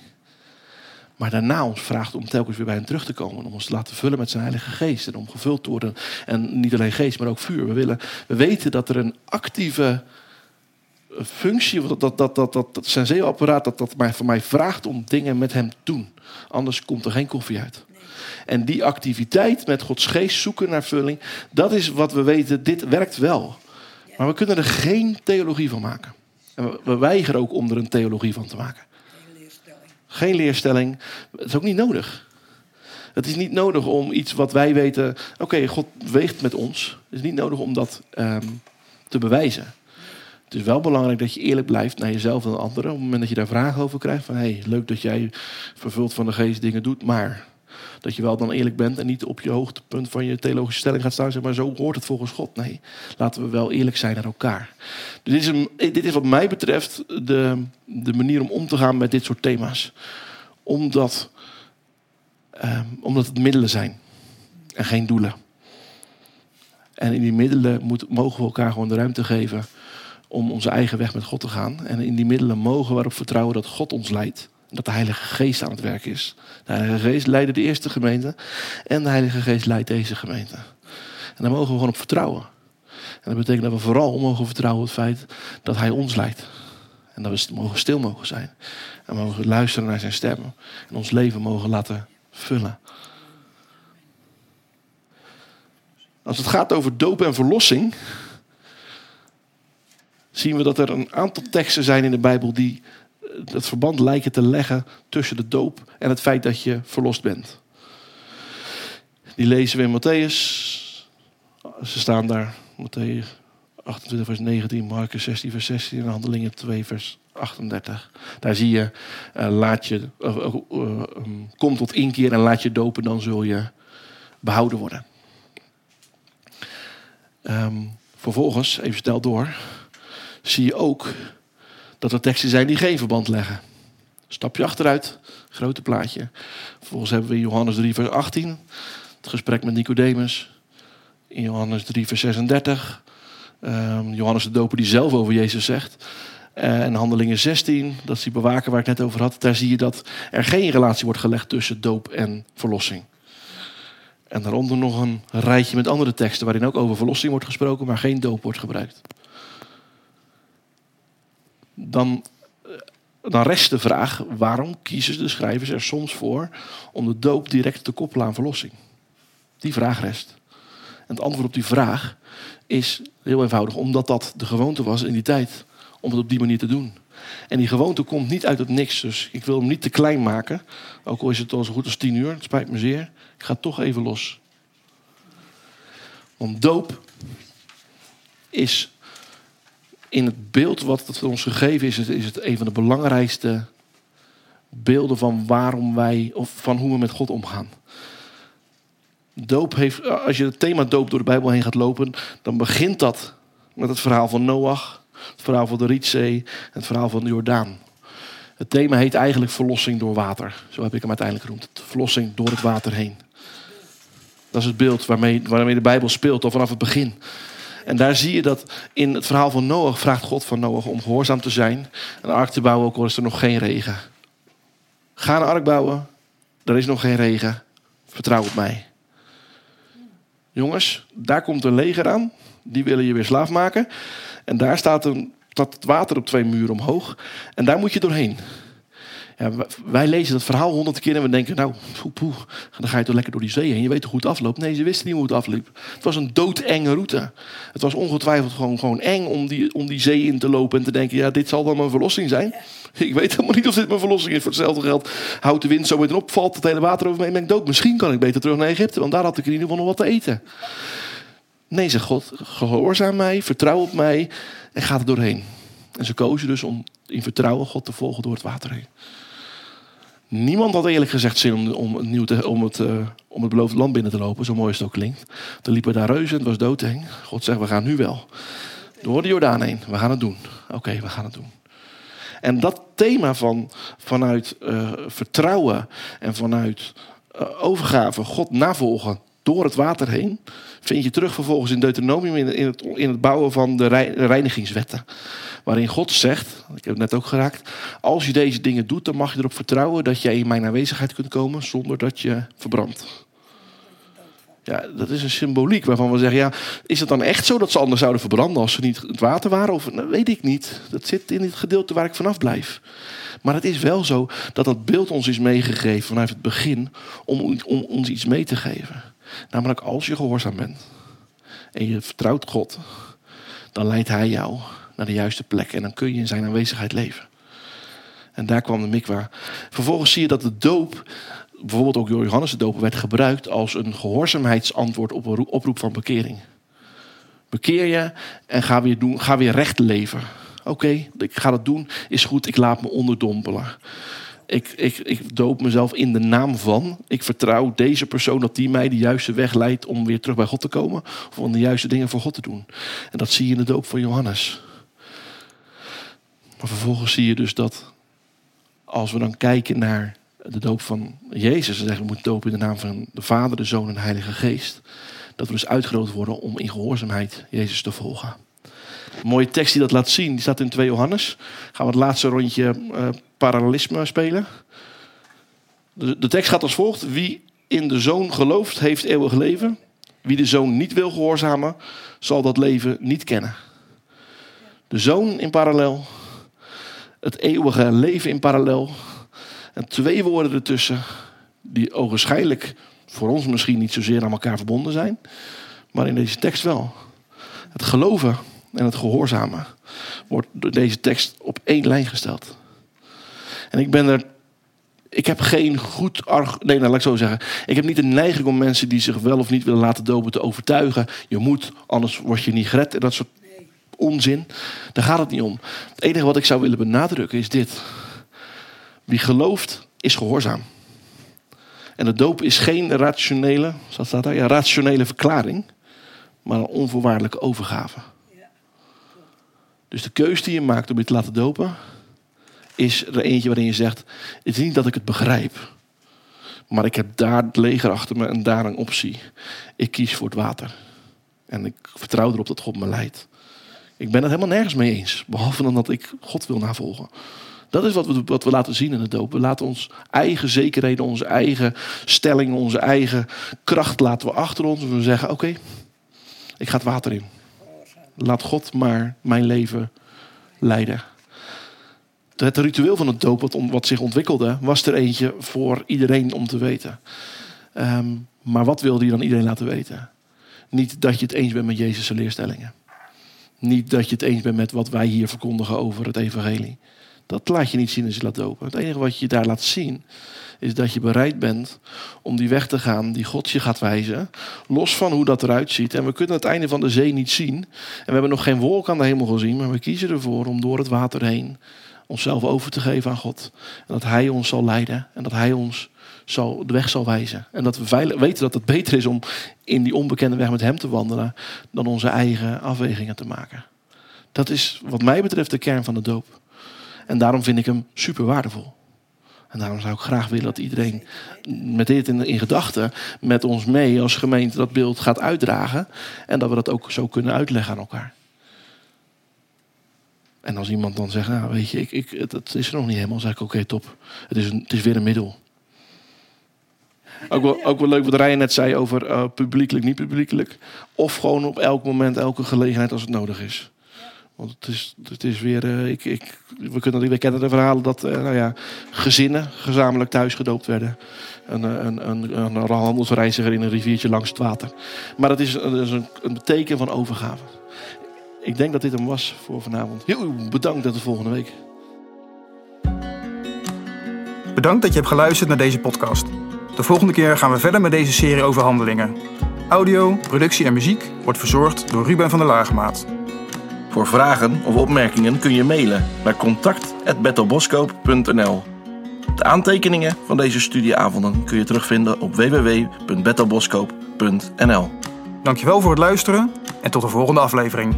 Maar daarna ons vraagt om telkens weer bij hem terug te komen. Om ons te laten vullen met zijn Heilige Geest. En om gevuld te worden. En niet alleen geest, maar ook vuur. We, willen, we weten dat er een actieve functie, dat, dat, dat, dat, dat, dat zijn zeeapparaat, dat dat mij, van mij vraagt om dingen met hem te doen. Anders komt er geen koffie uit. En die activiteit met Gods geest zoeken naar vulling, dat is wat we weten, dit werkt wel. Maar we kunnen er geen theologie van maken. En we, we weigeren ook om er een theologie van te maken. Geen leerstelling. Geen leerstelling. Het is ook niet nodig. Het is niet nodig om iets wat wij weten. Oké, God weegt met ons. Het is niet nodig om dat um, te bewijzen. Het is wel belangrijk dat je eerlijk blijft naar jezelf en anderen. Op het moment dat je daar vragen over krijgt. Van hey, leuk dat jij vervuld van de geest dingen doet. Maar dat je wel dan eerlijk bent en niet op je hoogtepunt van je theologische stelling gaat staan. Zeg maar zo hoort het volgens God. Nee, laten we wel eerlijk zijn naar elkaar. Dus dit is, een, dit is wat mij betreft de, de manier om om te gaan met dit soort thema's. Omdat, um, omdat het middelen zijn en geen doelen. En in die middelen mogen we elkaar gewoon de ruimte geven om onze eigen weg met God te gaan. En in die middelen mogen we erop vertrouwen dat God ons leidt. En dat de Heilige Geest aan het werk is. De Heilige Geest leidde de eerste gemeente. En de Heilige Geest leidt deze gemeente. En daar mogen we gewoon op vertrouwen. En dat betekent dat we vooral mogen vertrouwen op het feit dat Hij ons leidt. En dat we mogen stil mogen zijn. En mogen luisteren naar zijn stem. En ons leven mogen laten vullen. Als het gaat over doop en verlossing. Zien we dat er een aantal teksten zijn in de Bijbel die het verband lijken te leggen tussen de doop en het feit dat je verlost bent. Die lezen we in Matthäus. Ze staan daar. Matthäus 28 vers 19, Marcus 16 vers 16 en Handelingen 2 vers 38. Daar zie je, uh, laat je uh, uh, um, kom tot inkeer en laat je dopen, dan zul je behouden worden. Um, vervolgens, even snel door, zie je ook dat er teksten zijn die geen verband leggen. Stapje achteruit, grote plaatje. Vervolgens hebben we Johannes 3, vers 18 het gesprek met Nicodemus. In Johannes 3, vers 36 um, Johannes de Doper die zelf over Jezus zegt. En Handelingen 16, dat is die bewaker waar ik net over had. Daar zie je dat er geen relatie wordt gelegd tussen doop en verlossing. En daaronder nog een rijtje met andere teksten waarin ook over verlossing wordt gesproken, maar geen doop wordt gebruikt dan, dan rest de vraag: waarom kiezen de schrijvers er soms voor om de doop direct te koppelen aan verlossing? Die vraag rest. En het antwoord op die vraag is heel eenvoudig, omdat dat de gewoonte was in die tijd om het op die manier te doen. En die gewoonte komt niet uit het niks. Dus ik wil hem niet te klein maken. Ook al is het al zo goed als tien uur. Het spijt me zeer. Ik ga toch even los. Want doop is in het beeld wat het ons gegeven is, is het een van de belangrijkste beelden van waarom wij, of van hoe we met God omgaan. Doop heeft, als je het thema doop door de Bijbel heen gaat lopen, dan begint dat met het verhaal van Noach, het verhaal van de Rietzee, het verhaal van de Jordaan. Het thema heet eigenlijk verlossing door water. Zo heb ik hem uiteindelijk genoemd. Verlossing door het water heen. Dat is het beeld waarmee, waarmee de Bijbel speelt, al vanaf het begin. En daar zie je dat in het verhaal van Noach vraagt God van Noach om gehoorzaam te zijn. Een ark te bouwen, ook al is er nog geen regen. Ga een ark bouwen, er is nog geen regen. Vertrouw op mij. Jongens, daar komt een leger aan. Die willen je weer slaaf maken. En daar staat, een, staat het water op twee muren omhoog. En daar moet je doorheen. Wij lezen dat verhaal honderd keer en we denken, nou, poeh, dan ga je toch lekker door die zee heen. Je weet toch hoe het afloopt? Nee, ze wisten niet hoe het afliep. Het was een doodenge route. Het was ongetwijfeld gewoon, gewoon eng om die, om die zee in te lopen en te denken, ja, dit zal dan mijn verlossing zijn. Ik weet helemaal niet of dit mijn verlossing is. Voor hetzelfde geld houdt de wind zo weer op, valt het hele water over me en ben ik dood. Misschien kan ik beter terug naar Egypte, want daar had ik in ieder geval nog wat te eten. Nee, zegt God, gehoorzaam mij, vertrouw op mij en ga er doorheen. En ze kozen dus om in vertrouwen God te volgen door het water heen. Niemand had eerlijk gezegd zin om, om, het, nieuw te, om, het, uh, om het beloofde land binnen te lopen, zo mooi als het ook klinkt. Er liepen daar reuzen, het was doodeng. God zegt, we gaan nu wel. Door de Jordaan heen, we gaan het doen. Oké, we gaan het doen. En dat thema van vanuit uh, vertrouwen en vanuit uh, overgave, God navolgen door het water heen, vind je terug vervolgens in Deuteronomium in, het, in het bouwen van de reinigingswetten. Waarin God zegt, ik heb het net ook geraakt, als je deze dingen doet, dan mag je erop vertrouwen dat jij in mijn aanwezigheid kunt komen zonder dat je verbrandt. Ja, dat is een symboliek waarvan we zeggen, ja, is het dan echt zo dat ze anders zouden verbranden als ze niet het water waren? Of nou, weet ik niet. Dat zit in het gedeelte waar ik vanaf blijf. Maar het is wel zo dat dat beeld ons is meegegeven vanuit het begin om, om ons iets mee te geven. Namelijk als je gehoorzaam bent en je vertrouwt God, dan leidt Hij jou naar de juiste plek en dan kun je in Zijn aanwezigheid leven. En daar kwam de mikwa. Vervolgens zie je dat de doop, bijvoorbeeld ook door Johannes de doper, werd gebruikt als een gehoorzaamheidsantwoord op een oproep van bekering. Bekeer je en ga weer, doen, ga weer recht leven. Oké, ik ga dat doen, is goed, ik laat me onderdompelen. Ik, ik, ik doop mezelf in de naam van. Ik vertrouw deze persoon dat die mij de juiste weg leidt om weer terug bij God te komen. Of om de juiste dingen voor God te doen. En dat zie je in de doop van Johannes. Maar vervolgens zie je dus dat als we dan kijken naar de doop van Jezus, en zeggen we moeten dopen in de naam van de Vader, de Zoon en de Heilige Geest, dat we dus uitgerood worden om in gehoorzaamheid Jezus te volgen. Mooie tekst die dat laat zien, die staat in 2 Johannes. Gaan we het laatste rondje uh, parallelisme spelen. De, de tekst gaat als volgt: Wie in de zoon gelooft, heeft eeuwig leven. Wie de zoon niet wil gehoorzamen, zal dat leven niet kennen. De zoon in parallel, het eeuwige leven in parallel. En twee woorden ertussen, die ogenschijnlijk voor ons misschien niet zozeer aan elkaar verbonden zijn, maar in deze tekst wel. Het geloven en het gehoorzamen wordt door deze tekst op één lijn gesteld. En ik ben er. Ik heb geen goed argument. Nee, nou, laat ik zo zeggen. Ik heb niet de neiging om mensen die zich wel of niet willen laten dopen te overtuigen. Je moet, anders word je niet gered. En dat soort onzin. Daar gaat het niet om. Het enige wat ik zou willen benadrukken is dit. Wie gelooft, is gehoorzaam. En de doop is geen rationele, staat daar? Ja, rationele verklaring, maar een onvoorwaardelijke overgave. Dus de keuze die je maakt om je te laten dopen, is er eentje waarin je zegt: Het is niet dat ik het begrijp, maar ik heb daar het leger achter me en daar een optie. Ik kies voor het water. En ik vertrouw erop dat God me leidt. Ik ben het helemaal nergens mee eens, behalve dan dat ik God wil navolgen. Dat is wat we, wat we laten zien in de doop. We laten ons eigen zekerheden, onze eigen stelling, onze eigen kracht laten we achter ons. En we zeggen: Oké, ik ga het water in. Laat God maar mijn leven leiden. Het ritueel van het doop, wat, wat zich ontwikkelde, was er eentje voor iedereen om te weten. Um, maar wat wilde hij dan iedereen laten weten? Niet dat je het eens bent met Jezus' leerstellingen. Niet dat je het eens bent met wat wij hier verkondigen over het evangelie. Dat laat je niet zien als je laat dopen. Het enige wat je daar laat zien is dat je bereid bent om die weg te gaan die God je gaat wijzen. Los van hoe dat eruit ziet. En we kunnen het einde van de zee niet zien. En we hebben nog geen wolk aan de hemel gezien. Maar we kiezen ervoor om door het water heen onszelf over te geven aan God. En dat Hij ons zal leiden. En dat Hij ons zal, de weg zal wijzen. En dat we weten dat het beter is om in die onbekende weg met Hem te wandelen. Dan onze eigen afwegingen te maken. Dat is wat mij betreft de kern van de doop. En daarom vind ik hem super waardevol. En daarom zou ik graag willen dat iedereen met dit in, gedachten met ons mee als gemeente dat beeld gaat uitdragen. En dat we dat ook zo kunnen uitleggen aan elkaar. En als iemand dan zegt, nou weet je, ik, ik, het is er nog niet helemaal, zeg ik oké, top. Het is, een, het is weer een middel. Ook wel, ook wel leuk wat Ryan net zei over eh, publiekelijk, niet publiekelijk. Of gewoon op elk moment, elke gelegenheid als het nodig is. Want het is, het is weer, eh, ik, ik, we, kunnen, kennen de verhalen dat eh, nou ja, gezinnen gezamenlijk thuis gedoopt werden. Een, eh, een, een, een handelsreiziger in een riviertje langs het water. Maar dat is, dat een, een teken van overgave. Ik denk dat dit hem was voor vanavond. Heel bedankt tot de volgende week. Bedankt dat je hebt geluisterd naar deze podcast. De volgende keer gaan we verder met deze serie over handelingen. Audio, productie en muziek wordt verzorgd door Ruben van der Laagmaat. Voor vragen of opmerkingen kun je mailen naar contact.bethelboskoop.nl De aantekeningen van deze studieavonden kun je terugvinden op www.bethelboskoop.nl Dankjewel voor het luisteren en tot de volgende aflevering.